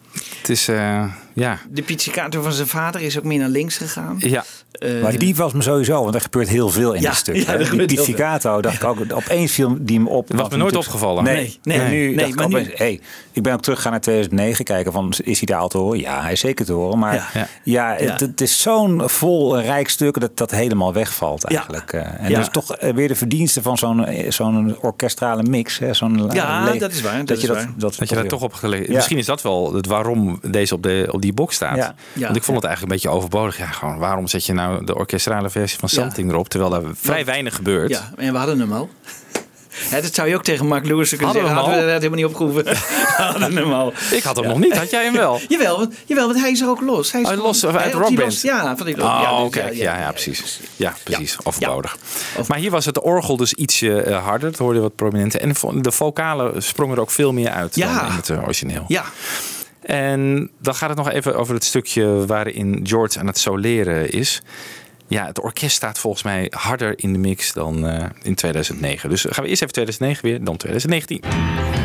Het is, eh, ja. De pizzicato van zijn vader is ook meer naar links gegaan. Ja. Eh, Maar die was me sowieso, want er gebeurt heel veel in Ja, dit stuk. ja, die pizzicato, dacht ik ook, opeens viel die me op. Dat was me nooit opgevallen. Nee, Nee, nee, nu nee, dacht ik maar nu- hey, ik ben ook teruggegaan naar 2009 kijken van, is hij daar al te horen? Ja, hij is zeker te horen. Maar Ja. ja, Ja. het, het is zo'n vol rijk stuk dat dat helemaal wegvalt eigenlijk. eh. En Ja. dus toch weer de verdienste van zo'n zo'n orkestrale mix. Hè, zo'n Ja, dat is waar, dat Dat is je dat, waar. dat, Dat je daar toch op gelegen. Ja. Misschien is dat wel het waarom deze op, de, op die box staat. Ja. Ja. Want ik vond het eigenlijk een beetje overbodig. Ja, gewoon, waarom zet je nou de orkestrale versie van Ja. Something erop? Terwijl er vrij weinig gebeurt. Ja, en we hadden hem al. Hè, dat zou je ook tegen Mark Lewis kunnen Hadden we zeggen. hem Hadden we al? dat helemaal niet opgehoeven. (laughs) We hadden hem al. Ik had hem nog niet. Had jij hem wel? (laughs) Jawel, want, jawel, want hij is er ook los. Hij is Oh, gewoon- los, uit rockband? Ja, van die. Oh, ja, dus kijk. Ja, ja, precies. Ja, precies. Overbodig. Maar hier was het orgel dus ietsje eh, harder. Dat hoorde je wat prominenter. En de- vocalen sprongen er ook veel meer uit Ja. dan in het eh, origineel. Ja, En dan gaat het nog even over het stukje waarin George aan het soleren is. Ja, het orkest staat volgens mij harder in de mix dan eh, in 2009. Dus gaan we eerst even 2009 weer, dan 2019.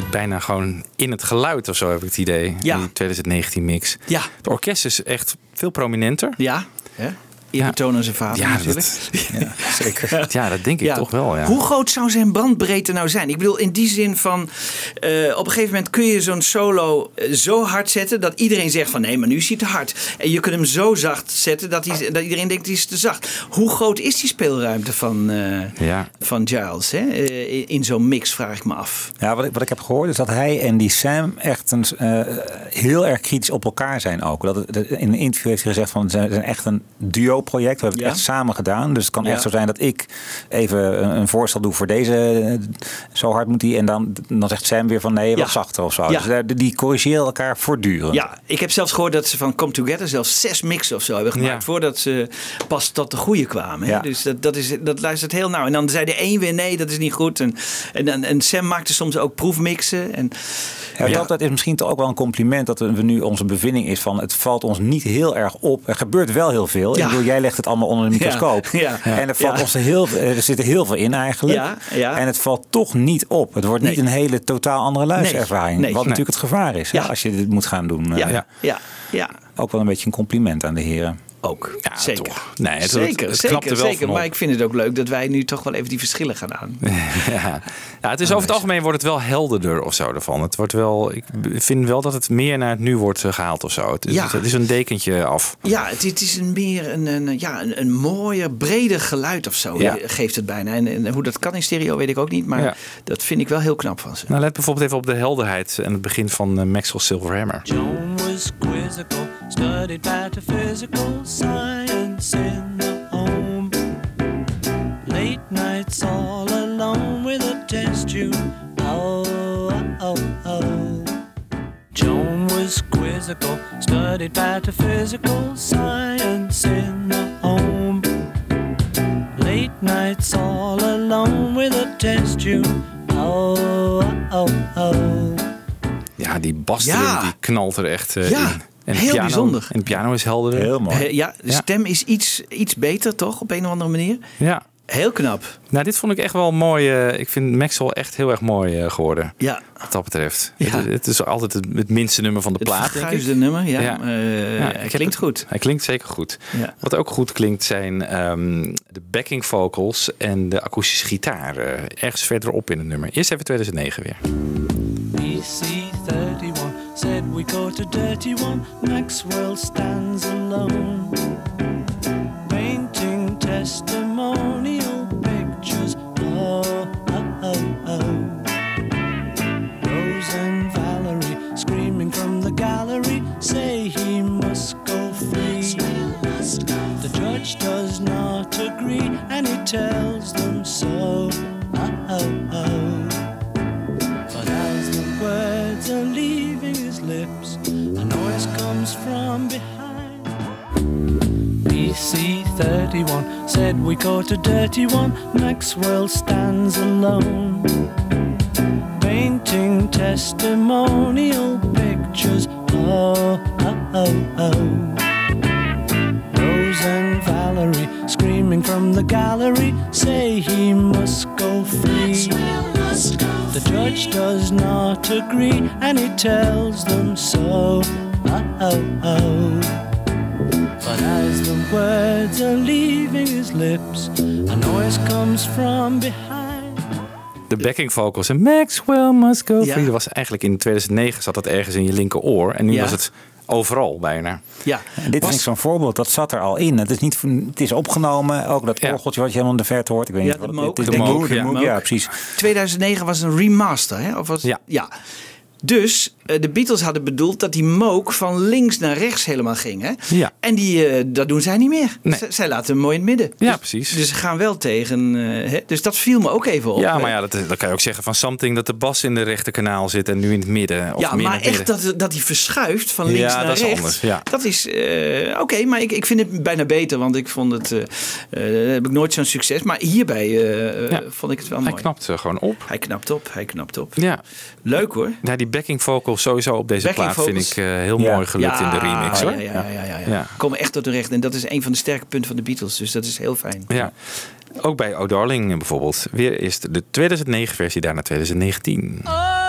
Zit bijna gewoon in het geluid of zo, heb ik het idee. Ja. In die 2019 mix. ja, Het orkest is echt veel prominenter. ja. Hè? Eerbetoon aan zijn vader Ja, natuurlijk. (laughs) dat, (laughs) zeker. Ja, dat denk ik Ja. toch wel. Ja. Hoe groot zou zijn bandbreedte nou zijn? Ik bedoel, in die zin van... eh, op een gegeven moment kun je zo'n solo eh, zo hard zetten... dat iedereen zegt van nee, maar nu is hij te hard. En je kunt hem zo zacht zetten dat, hij, dat iedereen denkt hij is te zacht. Hoe groot is die speelruimte van, eh, Ja. van Giles? Hè? Eh, in- zo'n mix vraag ik me af. Ja, wat ik, wat ik heb gehoord is dat hij en die Sam echt een, eh, heel erg kritisch op elkaar zijn ook. Dat het, in een interview heeft hij gezegd van ze zijn echt een duo-project. We hebben het echt samen gedaan. Dus het kan Ja. echt zo zijn dat ik even een, een voorstel doe voor deze. eh, Zo hard moet hij. En dan, dan zegt Sam weer van nee, wat Ja. zachter of zo. Ja. Dus daar- die corrigeren elkaar voortdurend. Ja, ik heb zelfs gehoord dat ze van Come Together zelfs zes mixen of zo hebben gemaakt. Ja. Voordat ze pas tot de goede kwamen. Dus dat, dat, is, dat luistert heel nauw. En dan zei de een weer nee, dat is niet goed. En, en, en, en Sam maakte soms ook proefmixen. En, Ja, dat, dat is misschien toch ook wel een compliment dat we nu onze bevinding is van het valt ons niet heel erg op. Er gebeurt wel heel veel. Ja. Ik bedoel, jij legt het allemaal onder de microscoop. Ja. Ja. En er, valt ons heel, er zit er heel veel in eigenlijk. En het valt toch niet op. Het wordt niet een hele totaal andere luisterervaring. Nee. Wat natuurlijk het gevaar is hè, als je dit moet gaan doen. Eh, ja, ja, ja, Ook wel een beetje een compliment aan de heren. Ook. Ja, zeker. toch. Nee, het- het- zeker, het knapt zeker, er wel zeker. van op. Maar ik vind het ook leuk dat wij nu toch wel even die verschillen gaan aan. (laughs) Ja. ja, het is over het algemeen wordt het wel helderder of zo ervan. Het wordt wel, ik vind wel dat het meer naar het nu wordt eh, gehaald of zo. Het is, Ja. het is een dekentje af. Ja, het, het is een meer een, een, ja, een, een mooier, breder geluid of zo. Ja. eh, Geeft het bijna. En, en hoe dat kan in stereo weet ik ook niet. Maar Ja. dat vind ik wel heel knap van ze. Nou, let bijvoorbeeld even op de helderheid en het begin van eh, Maxwell Silverhammer. Was quizzical, studied metaphysical science in the home. Late nights all alone with a test tube. Oh, oh, oh. Joan was quizzical, studied metaphysical science in the home. Late nights all alone with a test tube. Oh, oh, oh. Ja, die Ja. die knalt er echt eh, Ja, in. En heel piano, bijzonder. En het piano is helderder. Heel mooi. Eh, ja, de Ja. stem is iets, iets beter, toch? Op een of andere manier. Ja. Heel knap. Nou, dit vond ik echt wel mooi. eh, ik vind Maxwell echt heel erg mooi eh, geworden. Ja. Wat dat betreft. Ja. Het, het is altijd het, het minste nummer van de Het plaat, denk ik. verguisde nummer, ja. Ja. Eh, hij klinkt het- goed. Hij klinkt zeker goed. Ja. Wat ook goed klinkt zijn ehm, de backing vocals en de akoestische gitaar. eh, ergens verderop in het nummer. Eerst even 2009 weer. BC31 said we go to dirty one. Maxwell stands alone, painting testimonial pictures. Oh, oh, oh, oh. Rose and Valerie screaming from the gallery say he must go free. The judge does not agree and he tells them so. C31 said we caught a dirty one. Maxwell stands alone. Painting testimonial pictures. Oh, oh, oh, oh. Rose and Valerie screaming from the gallery say he must go free. Must go the judge does not agree and he tells them so. Uh, oh, oh, oh. But as the words are leaving his lips, a noise comes from behind. De backing vocals en Maxwell must go Ja. free. Dat was eigenlijk in 2009 zat dat ergens in je linkeroor. En nu Ja. was het overal bijna. Ja. En dit is zo'n voorbeeld, dat zat er al in. Het is, niet, het is opgenomen, ook dat Ja. orgeltje wat je helemaal in de verte hoort. Ik weet Ja, niet de wat het is. De ja. ja, precies. 2009 was een remaster, hè? Of was Ja. Dus eh, de Beatles hadden bedoeld dat die mook van links naar rechts helemaal ging. Hè? Ja. En die, eh, dat doen zij niet meer. Nee. Zij laten hem mooi in het midden. Ja, Dus- precies. Dus ze gaan wel tegen. eh, hè? Dus dat viel me ook even op. Ja, maar ja, dat, dat kan je ook zeggen van something dat de bas in de rechterkanaal zit en nu in het midden. Of Ja, meer maar echt dat, dat hij verschuift van links Ja, naar dat is anders, ja. Dat is eh, oké, maar ik, ik vind het bijna beter, want ik vond het. eh, eh, heb ik nooit zo'n succes. Maar hierbij eh, eh, Ja. vond ik het wel Hij mooi. knapt eh, gewoon op. Hij knapt op, hij knapt op. Ja. Leuk hoor. ja, die backing vocals sowieso op deze plaat vind ik eh, heel Ja. mooi gelukt in de remix hoor. Ja, ja, ja, ja, ja, ja. Ja. Komen echt tot recht. En dat is een van de sterke punten van de Beatles. Dus dat is heel fijn. Ja. Ook bij Oh Darling bijvoorbeeld. Weer is de 2009 versie, daarna 2019. Oh,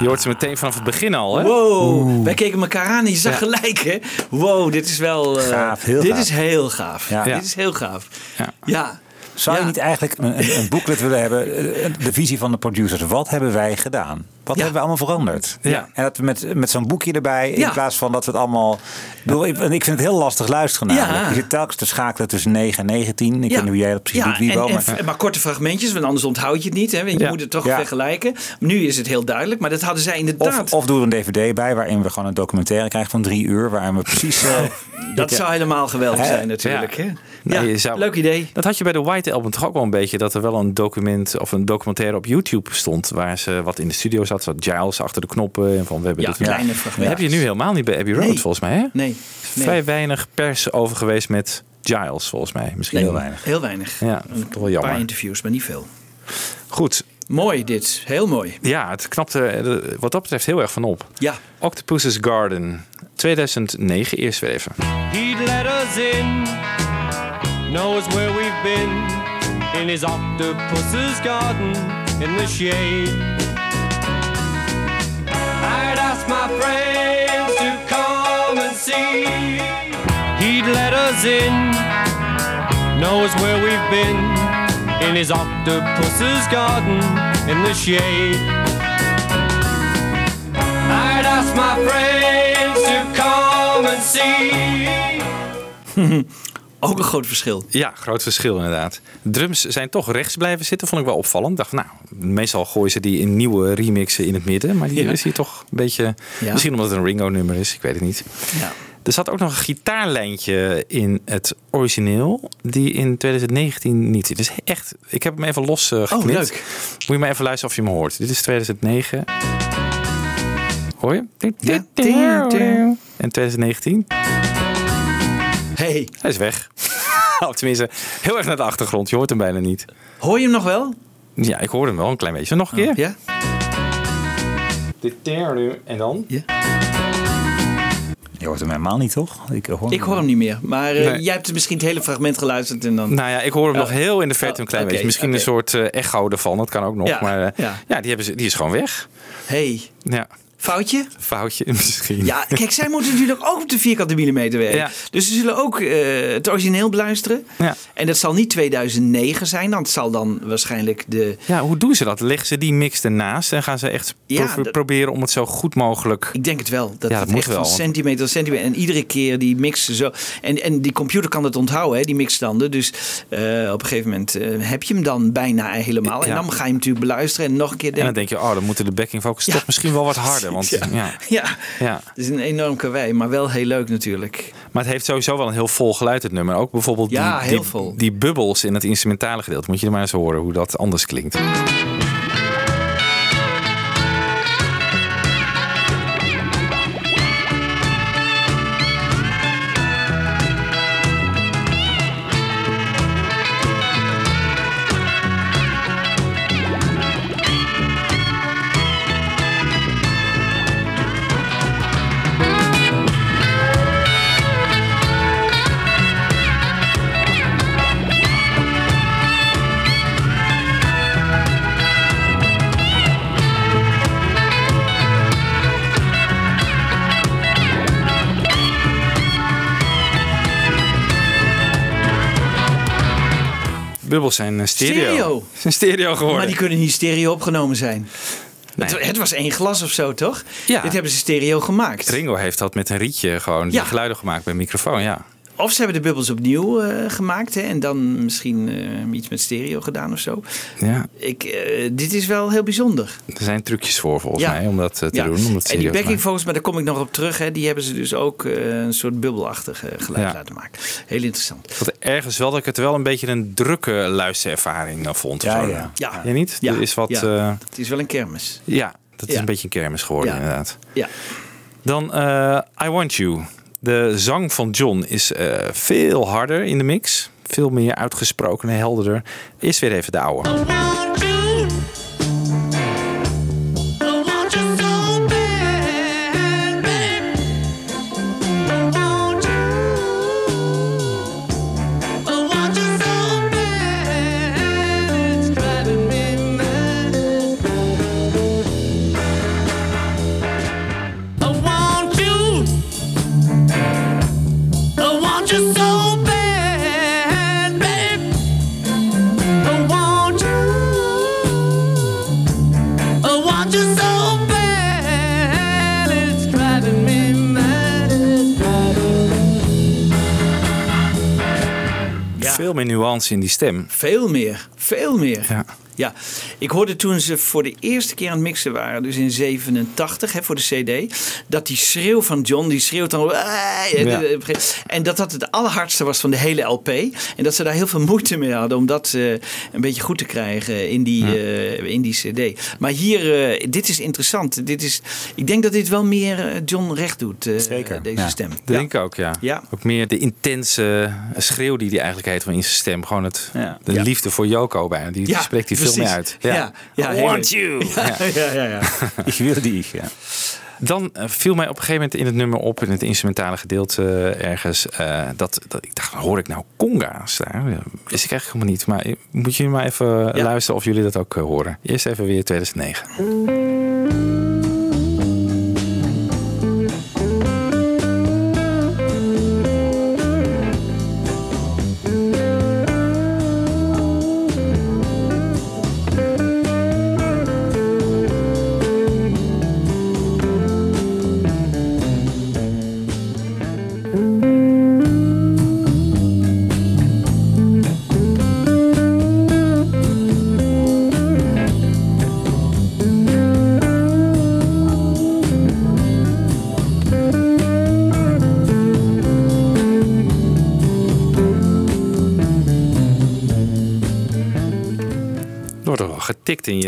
Je hoort ze meteen vanaf het begin al hè? Wow, wij keken elkaar aan en je zag Ja. gelijk hè. Wow, dit is wel... eh, Gaaf, heel dit gaaf. is heel gaaf. Ja. Dit is heel gaaf. Ja. Ja. Zou je niet eigenlijk een, een, een booklet willen hebben? eh, De visie van de producers. Wat hebben wij gedaan? Wat Ja. hebben we allemaal veranderd? Ja. En dat we met, met zo'n boekje erbij, in Ja. plaats van dat we het allemaal. Ik, bedoel, ik, en ik vind het heel lastig luisteren. Namelijk. Ja. Je zit telkens te schakelen tussen 9 en 19. Ik weet niet hoe jij dat precies ja, doet, wie en, wel. en- Maar, maar korte fragmentjes, want anders onthoud je het niet. Hè? Want je Ja. moet het toch Ja. vergelijken. Nu is het heel duidelijk, maar dat hadden zij inderdaad. of, of doe er een DVD bij waarin we gewoon een documentaire krijgen van drie uur. Waarin we precies. eh, (laughs) dat zou helemaal geweldig Hè? zijn natuurlijk. Ja. Hè? Nee, Ja, zou- leuk idee. Dat had je bij de White Album toch ook wel een beetje. Dat er wel een document of een documentaire op YouTube stond. Waar ze wat in de studio zat. Zat Giles achter de knoppen. En van we hebben Ja, dit kleine Dat fragmentjes. heb je nu helemaal niet bij Abbey Road Nee. volgens mij. Hè? Nee, nee. Vrij weinig pers over geweest met Giles volgens mij. Misschien Nee, heel weinig. Heel weinig. Ja, toch wel Een jammer. paar interviews, maar niet veel. Goed. Mooi dit. Heel mooi. Ja, het knapte eh, wat dat betreft heel erg van op. Ja. Octopus's Garden. 2009 eerst weer even. He'd let us in, knows where we've been, in his octopus's garden, in the shade. I'd ask my friends to come and see. He'd let us in, knows where we've been, in his octopus's garden, in the shade. I'd ask my friends to come and see. (laughs) Ook een groot verschil. Ja, groot verschil inderdaad. Drums zijn toch rechts blijven zitten, vond ik wel opvallend. Ik dacht, nou, meestal gooien ze die in nieuwe remixen in het midden. Maar die Ja. is hier toch een beetje... Ja. Misschien omdat het een Ringo-nummer is, ik weet het niet. Ja. Er zat ook nog een gitaarlijntje in het origineel, die in 2019 niet zit. Dus echt, ik heb hem even los eh, geknipt. Oh, leuk. Moet je maar even luisteren of je hem hoort. Dit is 2009. Hoor je? Ja. En 2019. Hey, Hij is weg. (laughs) of tenminste, heel erg naar de achtergrond. Je hoort hem bijna niet. hoor je hem nog wel? Ja, ik hoor hem wel een klein beetje. Nog een keer. Ja? En dan? Je hoort hem helemaal niet, toch? Ik hoor, Ik hoor hem niet meer. Maar eh, Nee. jij hebt misschien het hele fragment geluisterd en dan... Nou ja, ik hoor hem nog heel in de verte Oh, een klein beetje. Misschien een soort eh, echo ervan. Dat kan ook nog. Ja, maar eh, ja. ja, die, hebben ze, die is gewoon weg. Hey, Ja, foutje? foutje (laughs) misschien. Ja, kijk, zij moeten natuurlijk ook op de vierkante millimeter werken. Ja. Dus ze zullen ook eh, het origineel beluisteren. Ja. En dat zal niet 2009 zijn. Dan zal dan waarschijnlijk de... Ja, hoe doen ze dat? Leggen ze die mix ernaast en gaan ze echt Ja, pro- dat- proberen om het zo goed mogelijk... Ik denk het wel. Dat, Ja, dat het moet echt wel, van centimeter tot centimeter. En iedere keer die mixen zo. En, en die computer kan het onthouden, hè, die mixstanden. Dus eh, op een gegeven moment eh, heb je hem dan bijna helemaal. En dan ga je hem natuurlijk beluisteren. En nog een keer En dan denk je, oh, dan moeten de backing vocals toch misschien wel wat harder. Want (laughs) ja. Ja. Ja, Ja. het is een enorm karwei. Maar wel heel leuk natuurlijk. Maar het heeft sowieso wel een heel vol geluid, het nummer. Ook bijvoorbeeld die, die, die bubbels in het instrumentale gedeelte. Moet je er maar eens horen hoe dat anders klinkt. Bubbels zijn eh, stereo. Stereo. Zijn stereo geworden. Maar die kunnen niet stereo opgenomen zijn. Nee. Het, het was één glas of zo, toch? Ja. Dit hebben ze stereo gemaakt. Ringo heeft dat met een rietje gewoon die geluiden gemaakt bij een microfoon. Ja. Of ze hebben de bubbels opnieuw eh, gemaakt. Hè, en dan misschien eh, iets met stereo gedaan of zo. ja, Ik, eh, dit is wel heel bijzonder. er zijn trucjes voor volgens Ja. mij om dat te Ja. doen. Om dat en die backing vocals, maar daar kom ik nog op terug. Hè, die hebben ze dus ook een soort bubbelachtig eh, geluid Ja. laten maken. Heel interessant. Wat ergens wel dat ik het wel een beetje een drukke luisterervaring vond. Ja, ja. Ja, Ja, niet? Ja. Er is wat... Ja. eh, het is wel een kermis. ja, dat is een beetje een kermis geworden Ja. inderdaad. Ja. Dan eh, I Want You. De zang van John is eh, veel harder in de mix. Veel meer uitgesproken en helderder. Is weer even de oude. Veel meer nuance in die stem. Veel meer. Veel meer. Ja. Ja, ik hoorde toen ze voor de eerste keer aan het mixen waren, dus in 87 hè, voor de CD, dat die schreeuw van John, die schreeuwt dan. Ja. En dat dat het allerhardste was van de hele LP. En dat ze daar heel veel moeite mee hadden om dat eh, een beetje goed te krijgen in die, eh, in die CD. Maar hier, eh, dit is interessant. Dit is, ik denk dat dit wel meer eh, John recht doet, eh, Zeker, deze ja. stem. Dat Ja. denk ik ook, ja. Ja. Ook meer de intense schreeuw die hij eigenlijk heeft van in zijn stem. Gewoon het, Ja. de Ja. liefde voor Yoko bijna. Die Ja, spreekt hij veel meer uit. Ja, ja, I want you. Ja. Ja, ja, ja. (laughs) Ik wil die. Ja. Dan eh, viel mij op een gegeven moment in het nummer op, in het instrumentale gedeelte eh, ergens, eh, dat, dat ik dacht, hoor ik nou conga's daar? Wist ik eigenlijk helemaal niet. Maar moet je maar even Ja. luisteren of jullie dat ook horen. Eerst even weer 2009.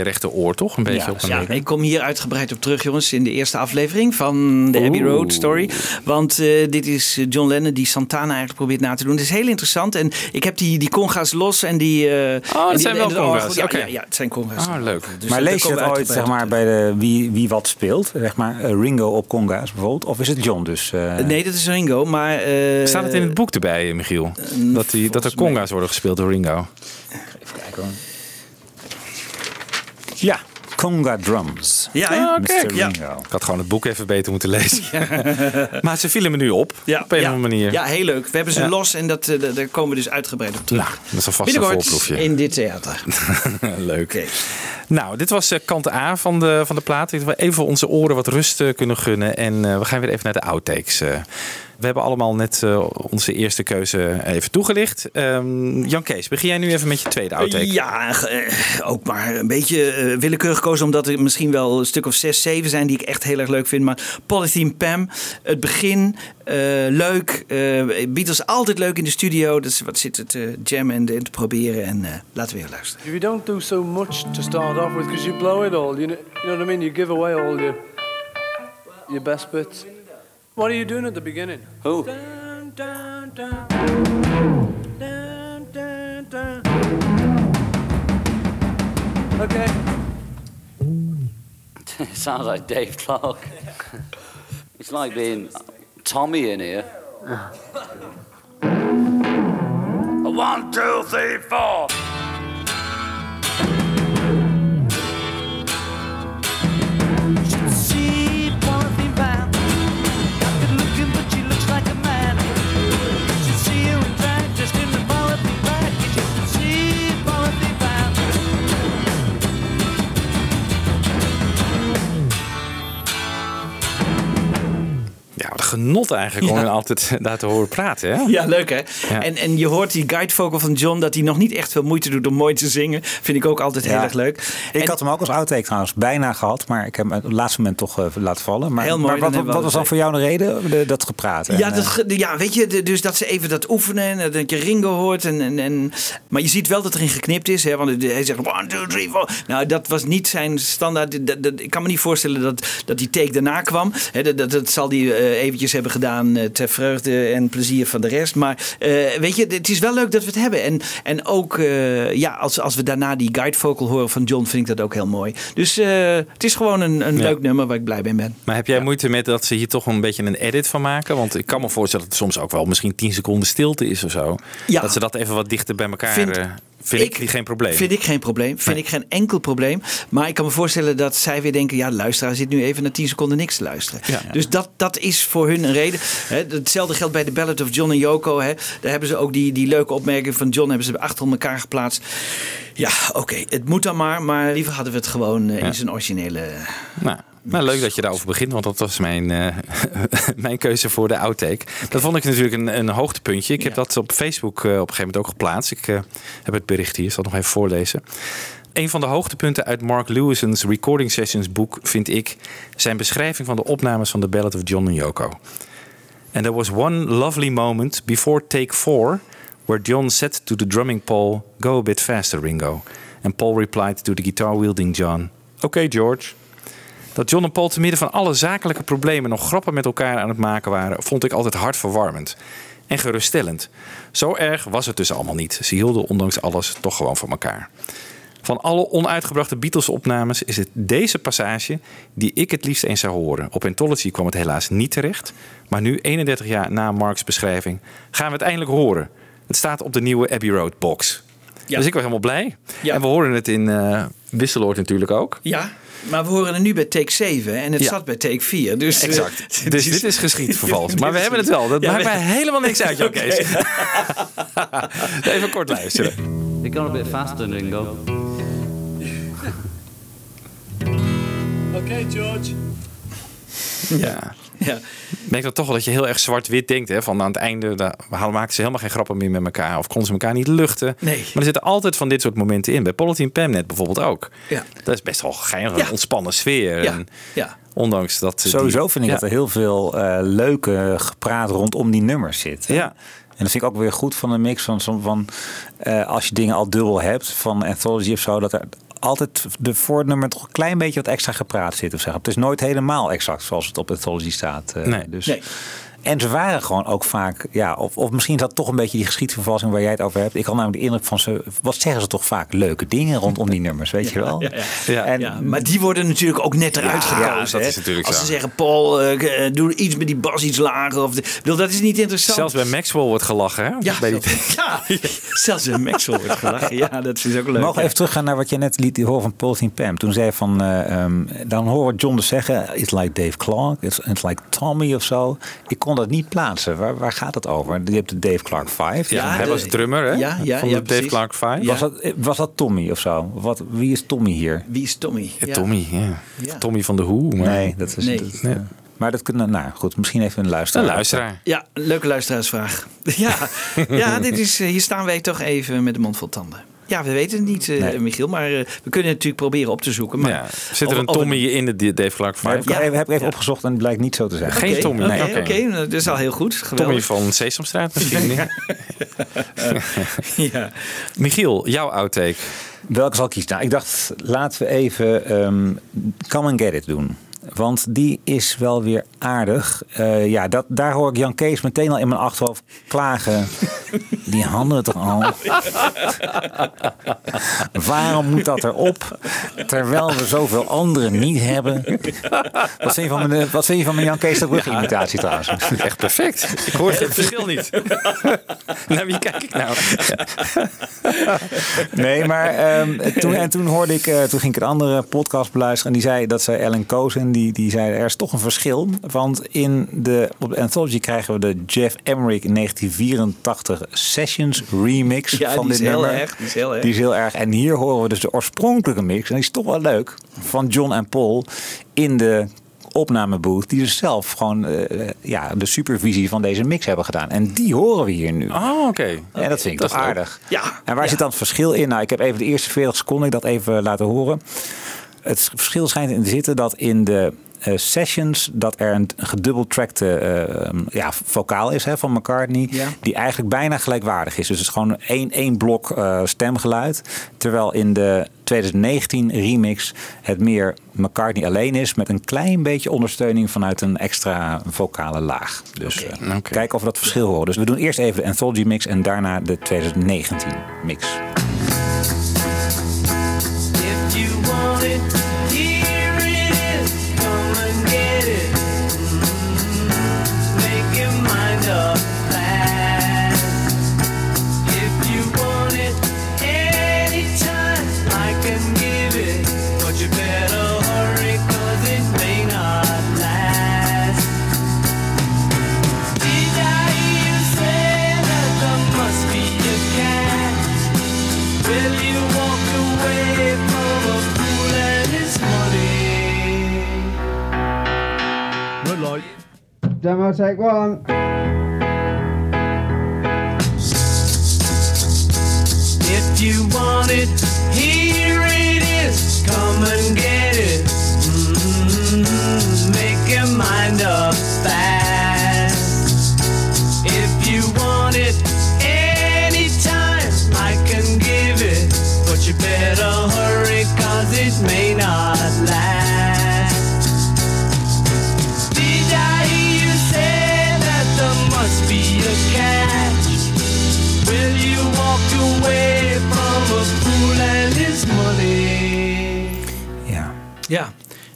Je rechteroor, toch? Een beetje op een Ja, ik kom hier uitgebreid op terug, jongens, in de eerste aflevering van de Abbey Road Story. Want eh, dit is eh, John Lennon die Santana eigenlijk probeert na te doen. Het is heel interessant. En ik heb die, die conga's los en die... eh, dat die- zijn wel de conga's, Ja, ja, ja, het zijn conga's. Ah, leuk. Dus, maar lees je we ooit zeg maar, bij de wie, wie wat speelt? Zeg maar Ringo op conga's bijvoorbeeld? Of is het John dus? eh? Nee, dat is Ringo, maar... eh, Staat het in het boek erbij, Michiel? Dat, die, dat er conga's worden gespeeld door Ringo. Even kijken hoor. Ja, conga drums. Ja, kijk. Ja. Ringo. Ik had gewoon het boek even beter moeten lezen. (laughs) maar ze vielen me nu op, Ja, op een ja. of andere manier. Ja, heel leuk. We hebben ze Ja. los en dat, eh, daar komen we dus uitgebreid op terug. Nou, dat is alvast een voorproefje. in dit theater. (laughs) Leuk. Oké. Nou, dit was eh, kant A van de, van de plaat. Dat we even onze oren wat rust eh, kunnen gunnen. En we gaan weer even naar de outtakes. eh. We hebben allemaal net eh, onze eerste keuze even toegelicht. Ehm, Jan Kees, begin jij nu even met je tweede outtake? Ja, eh, ook maar een beetje eh, willekeurig gekozen. Omdat er misschien wel een stuk of zes, zeven zijn die ik echt heel erg leuk vind. Maar Polythene Pam, het begin, eh, leuk. eh, Beatles altijd leuk in de studio. Dus wat zit het te jammen en te proberen. En eh, laten we weer luisteren. If you don't do so much to start off with, because you blow it all, you know, you know what I mean? You give away all your your best bits. What are you doing at the beginning? Who? Dun, dun, dun. Dun, dun, dun. Okay. It (laughs) sounds like Dave Clark. (laughs) it's like being Tommy in here. One, two, three, four. Genot eigenlijk om Ja. altijd (laughs) daar te horen praten. Hè? Ja, leuk hè? Ja. En, en je hoort die guide vocal van John dat hij nog niet echt veel moeite doet om mooi te zingen. Vind ik ook altijd heel erg leuk. Ik En- had hem ook als outtake trouwens bijna gehad, maar ik heb hem op het laatste moment toch eh, laten vallen. Maar, Heel mooi, maar wat, wat was dan voor jou de reden? De- dat gepraat. en, Ja, eh, dat, ge- ja, weet je, de- dus dat ze even dat oefenen en dat je Ringo hoort. En, en, en, maar je ziet wel dat erin geknipt is. Hè, want hij zegt 1, 2, 3, 4. Nou, dat was niet zijn standaard. Dat, dat- ik kan me niet voorstellen dat, dat die take daarna kwam. Hè, dat, dat, dat zal hij eh, eventjes hebben gedaan eh, ter vreugde en plezier van de rest. Maar eh, weet je, het is wel leuk dat we het hebben. En, en ook, eh, ja, als, als we daarna die guide vocal horen van John, vind ik dat ook heel mooi. Dus eh, het is gewoon een, een Ja. leuk nummer waar ik blij mee ben. Maar heb jij moeite met dat ze hier toch een beetje een edit van maken? Want ik kan me voorstellen dat het soms ook wel misschien 10 seconden stilte is of zo. Ja. Dat ze dat even wat dichter bij elkaar... Vind- eh, vind ik, geen probleem. Vind ik geen probleem. Vind Nee. ik geen enkel probleem. Maar ik kan me voorstellen dat zij weer denken... ja, de luisteraar zit nu even na 10 seconden niks te luisteren. Ja. Dus dat, dat is voor hun een reden. Hetzelfde geldt bij de Ballad of John en Yoko. Hè. Daar hebben ze ook die, die leuke opmerking van John... hebben ze achter elkaar geplaatst. Ja, oké, het moet dan maar. Maar liever hadden we het gewoon eh, in zijn originele... Nou, maar leuk dat je daarover begint, want dat was mijn, eh, (laughs) mijn keuze voor de outtake. Dat vond ik natuurlijk een, een hoogtepuntje. Ik heb dat op Facebook eh, op een gegeven moment ook geplaatst. Ik eh, heb het bericht hier, ik zal het nog even voorlezen. Een van de hoogtepunten uit Mark Lewison's Recording Sessions boek vind ik zijn beschrijving van de opnames van The Ballad of John and Yoko. And there was one lovely moment before take four where John said to the drumming Paul, "Go a bit faster, Ringo." And Paul replied to the guitar-wielding John, "Okay, George." Dat John en Paul te midden van alle zakelijke problemen nog grappen met elkaar aan het maken waren, vond ik altijd hartverwarmend en geruststellend. Zo erg was het dus allemaal niet. Ze hielden ondanks alles toch gewoon van elkaar. Van alle onuitgebrachte Beatles-opnames is het deze passage die ik het liefst eens zou horen. Op Anthology kwam het helaas niet terecht. Maar nu, 31 jaar na Mark's beschrijving, gaan we het eindelijk horen. Het staat op de nieuwe Abbey Road box. Ja. Dus ik was helemaal blij. Ja. En we horen het in eh Wisseloord natuurlijk ook. Ja, maar we horen het nu bij take 7 en het Ja. zat bij take 4. Dus, (laughs) eh, Exact. het Dus dit is geschiedvervals. Maar we (laughs) hebben het wel. Dat Ja, maakt we- mij helemaal niks uit, (laughs) Kees. Even kort luisteren. It got a bit faster, Ringo. Okay, George. Ja. (laughs) Ja. Ik denk dan toch wel dat je heel erg zwart-wit denkt. Hè? Van aan het einde daar maken ze helemaal geen grappen meer met elkaar. Of konden ze elkaar niet luchten. Nee. Maar er zitten altijd van dit soort momenten in. Bij Polythene Pam net bijvoorbeeld ook. Ja. Dat is best wel geinig. Ja. Ontspannen sfeer. Ja. En Ja. ondanks dat... die- Sowieso vind ik ja. dat er heel veel eh, leuke gepraat rondom die nummers zit. hè. Ja. En dat vind ik ook weer goed van een mix van, van, van eh, als je dingen al dubbel hebt van Anthology of zo, dat er altijd de voornummer toch een klein beetje wat extra gepraat zit. Of zeg. Het is nooit helemaal exact zoals het op Anthology staat. eh, Nee. Dus. Nee. En ze waren gewoon ook vaak, ja, of, of misschien is dat toch een beetje die geschiedvervalsing waar jij het over hebt. Ik had namelijk de indruk van ze, wat zeggen ze toch vaak leuke dingen rondom die nummers, weet je wel? Ja, ja. Ja. En, Ja, maar die worden natuurlijk ook net eruit Ja, gekozen. dat hè? is natuurlijk Als zo. ze zeggen, Paul, eh, eh, doe iets met die bas iets lager. Of de, bedoel, dat is niet interessant. Zelfs bij Maxwell wordt gelachen, hè? ja, bij die (laughs) ja, (laughs) zelfs een Maxwell wordt gelachen. Ja, dat is ook leuk. Mogen even teruggaan naar wat je net liet horen van Paul Team Pam. Toen zei van, eh, ehm, dan horen we John dus zeggen, it's like Dave Clark, it's, it's like Tommy of zo. Ik kon dat niet plaatsen. Waar, waar gaat het over? Je hebt de Dave Clark 5. Ja, hij de- was drummer, hè? Ja, ja, Van ja, de Dave precies. Clark 5. Ja. Was, dat, was dat Tommy of zo? Wat, wie is Tommy hier? Wie is Tommy? Ja, Tommy, ja. Ja. Tommy van de Hoe. Maar... Nee, dat is Nee. dat- Nee. Maar dat kunnen, nou goed, misschien even een luisteraar. Een luisteraar. Ja, leuke luisteraarsvraag. (laughs) Ja, ja dit is, hier staan wij toch even met de mond vol tanden. Ja, we weten het niet, eh, Nee. Michiel. Maar eh, we kunnen het natuurlijk proberen op te zoeken. Maar Ja. Zit er of- een of Tommy in de Dave Clark Maar 5? heb ik even, heb ik even Ja. opgezocht en het blijkt niet zo te zijn. Geen Tommy. Oké, Nee, oké, nou, dat is al heel goed. Tommy van Sesamstraat misschien. (laughs) Ja. Michiel, jouw outtake. Welke zal ik kiezen? Nou, ik dacht, laten we even ehm Come and Get It doen. Want die is wel weer aardig. Eh, ja, dat, daar hoor ik Jan Kees meteen al in mijn achterhoofd klagen. (laughs) Die handen toch al. Waarom moet dat erop? Terwijl we zoveel anderen niet hebben. Wat vind je van mijn, wat vind je van mijn Jan Kees de Brugge imitatie trouwens? Echt perfect. Ik hoor het verschil niet. (laughs) Naar wie kijk ik nou? (laughs) Nee, maar ehm, toen, en toen hoorde ik, eh, toen ging ik een andere podcast beluisteren. En die zei, dat zei Ellen Kozen, die, die zei er is toch een verschil. Want in de, op de Anthology krijgen we de Jeff Emmerich 1984 Sessions remix Ja, van die dit is heel nummer. erg, die is heel erg. Die is heel erg. En hier horen we dus de oorspronkelijke mix. En die is toch wel leuk. Van John en Paul in de opnamebooth. Die dus zelf gewoon eh, ja, de supervisie van deze mix hebben gedaan. En die horen we hier nu. Oh, oké. En dat vind ik Dat toch aardig. Ja, En waar ja. zit dan het verschil in? Nou, ik heb even de eerste 40 seconden ik dat even laten horen. Het verschil schijnt in te zitten dat in de eh, sessions dat er een gedubbeltrackte eh, ja, vocaal is hè, van McCartney. Ja. Die eigenlijk bijna gelijkwaardig is. Dus het is gewoon één, één blok eh, stemgeluid. Terwijl in de 2019 remix het meer McCartney alleen is. Met een klein beetje ondersteuning vanuit een extra vocale laag. Dus eh, Oké. kijken of we dat verschil horen. Dus we doen eerst even de Anthology mix en daarna de 2019 mix. If you want it, Demo take one. If you want it, here it is. Come and get it. Mm, make your mind up fast.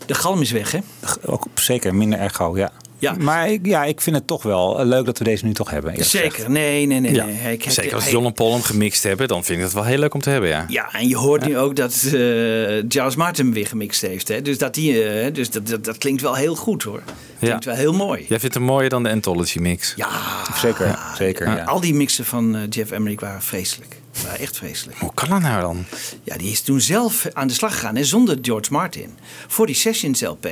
De galm is weg, hè? Ook zeker minder erg gauw, ja. Ja. Maar ik, ja, ik vind het toch wel eh, leuk dat we deze nu toch hebben. gezegd. Zeker. Nee, nee, nee. Ja. Zeker als John en Paul hem gemixt hebben, dan vind ik het wel heel leuk om te hebben, ja. Ja, en je hoort nu ook dat eh Giles Martin weer gemixt heeft. Hè? Dus, dat, die, eh, dus dat, dat, dat klinkt wel heel goed hoor. Klinkt wel heel mooi. Jij vindt hem mooier dan de Anthology mix? Ja, Zeker, zeker. Ja. al die mixen van Jeff Emmerich waren vreselijk. Waren echt vreselijk. Hoe kan dat nou dan? Ja, die is toen zelf aan de slag gegaan, hè, zonder George Martin. Voor die Sessions LP.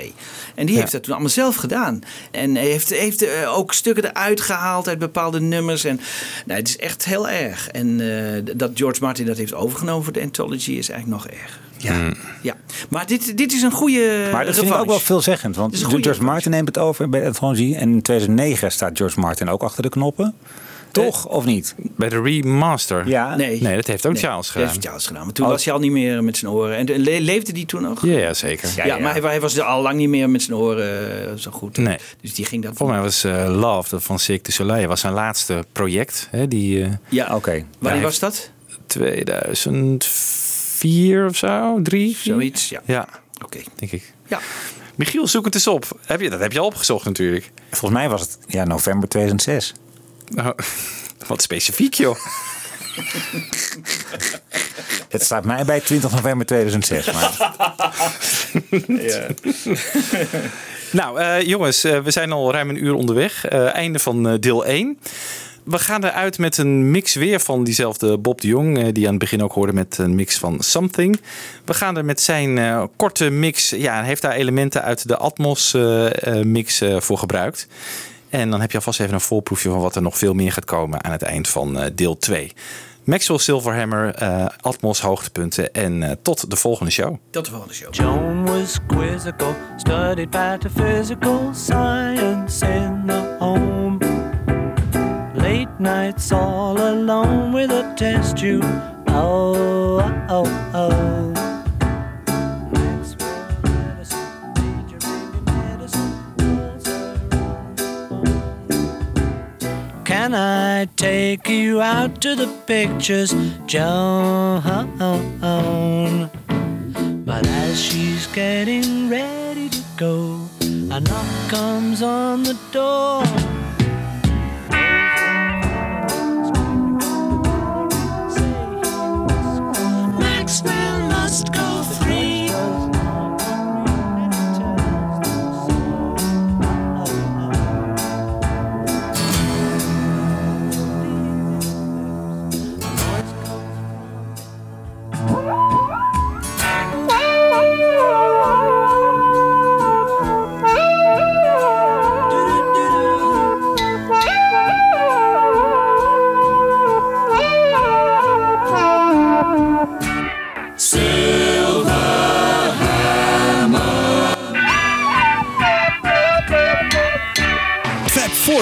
En die Ja. heeft dat toen allemaal zelf gedaan. En hij heeft, heeft eh, ook stukken eruit gehaald uit bepaalde nummers. En nou, het is echt heel erg. En eh, dat George Martin dat heeft overgenomen voor de Anthology is eigenlijk nog erg. Ja, ja. maar dit, dit is een goede Maar dat vind ik ook wel veelzeggend. Want George Martin neemt het over bij de Anthology. En in 2009 staat George Martin ook achter de knoppen. Toch, of niet? Bij de remaster? Ja. Nee. Nee, dat heeft ook Nee, Charles dat gedaan. heeft Charles gedaan. Maar toen Oh. was hij al niet meer met zijn oren. En de- le- leefde die toen nog? Ja, ja, zeker. Ja, maar hij, hij was er al lang niet meer met zijn oren eh, zo goed. Nee. Dus die ging dat... Volgens mij was eh, Love dat van Cirque du Soleil was zijn laatste project. Hè, die, eh, Ja, Oké. wanneer was dat? 2004 of zo? Drie? Zoiets, ja. Ja, Oké. denk ik. Ja. Michiel, zoek het eens op. Heb je, dat heb je al opgezocht natuurlijk. Volgens mij was het ja, november 2006. Nou, (laughs) wat specifiek joh. (laughs) Het staat mij bij 20 november 2006. Maar (laughs) Nou, eh, jongens, eh, we zijn al ruim een uur onderweg. Eh, einde van eh, deel 1. We gaan eruit met een mix weer van diezelfde Bob de Jong, die aan het begin ook hoorde met een mix van Something. We gaan er met zijn eh, korte mix, ja, hij heeft daar elementen uit de Atmos mix eh, voor gebruikt. En dan heb je alvast even een voorproefje van wat er nog veel meer gaat komen aan het eind van eh, deel 2. Maxwell Silverhammer, eh, Atmos hoogtepunten en eh, tot de volgende show. Tot de volgende show. Joan was quizzical, studied pataphysical science in the home. Late nights all alone with a test tube. Oh, oh, oh. Can I take you out to the pictures, Joan? But as she's getting ready to go, a knock comes on the door. Maxwell must go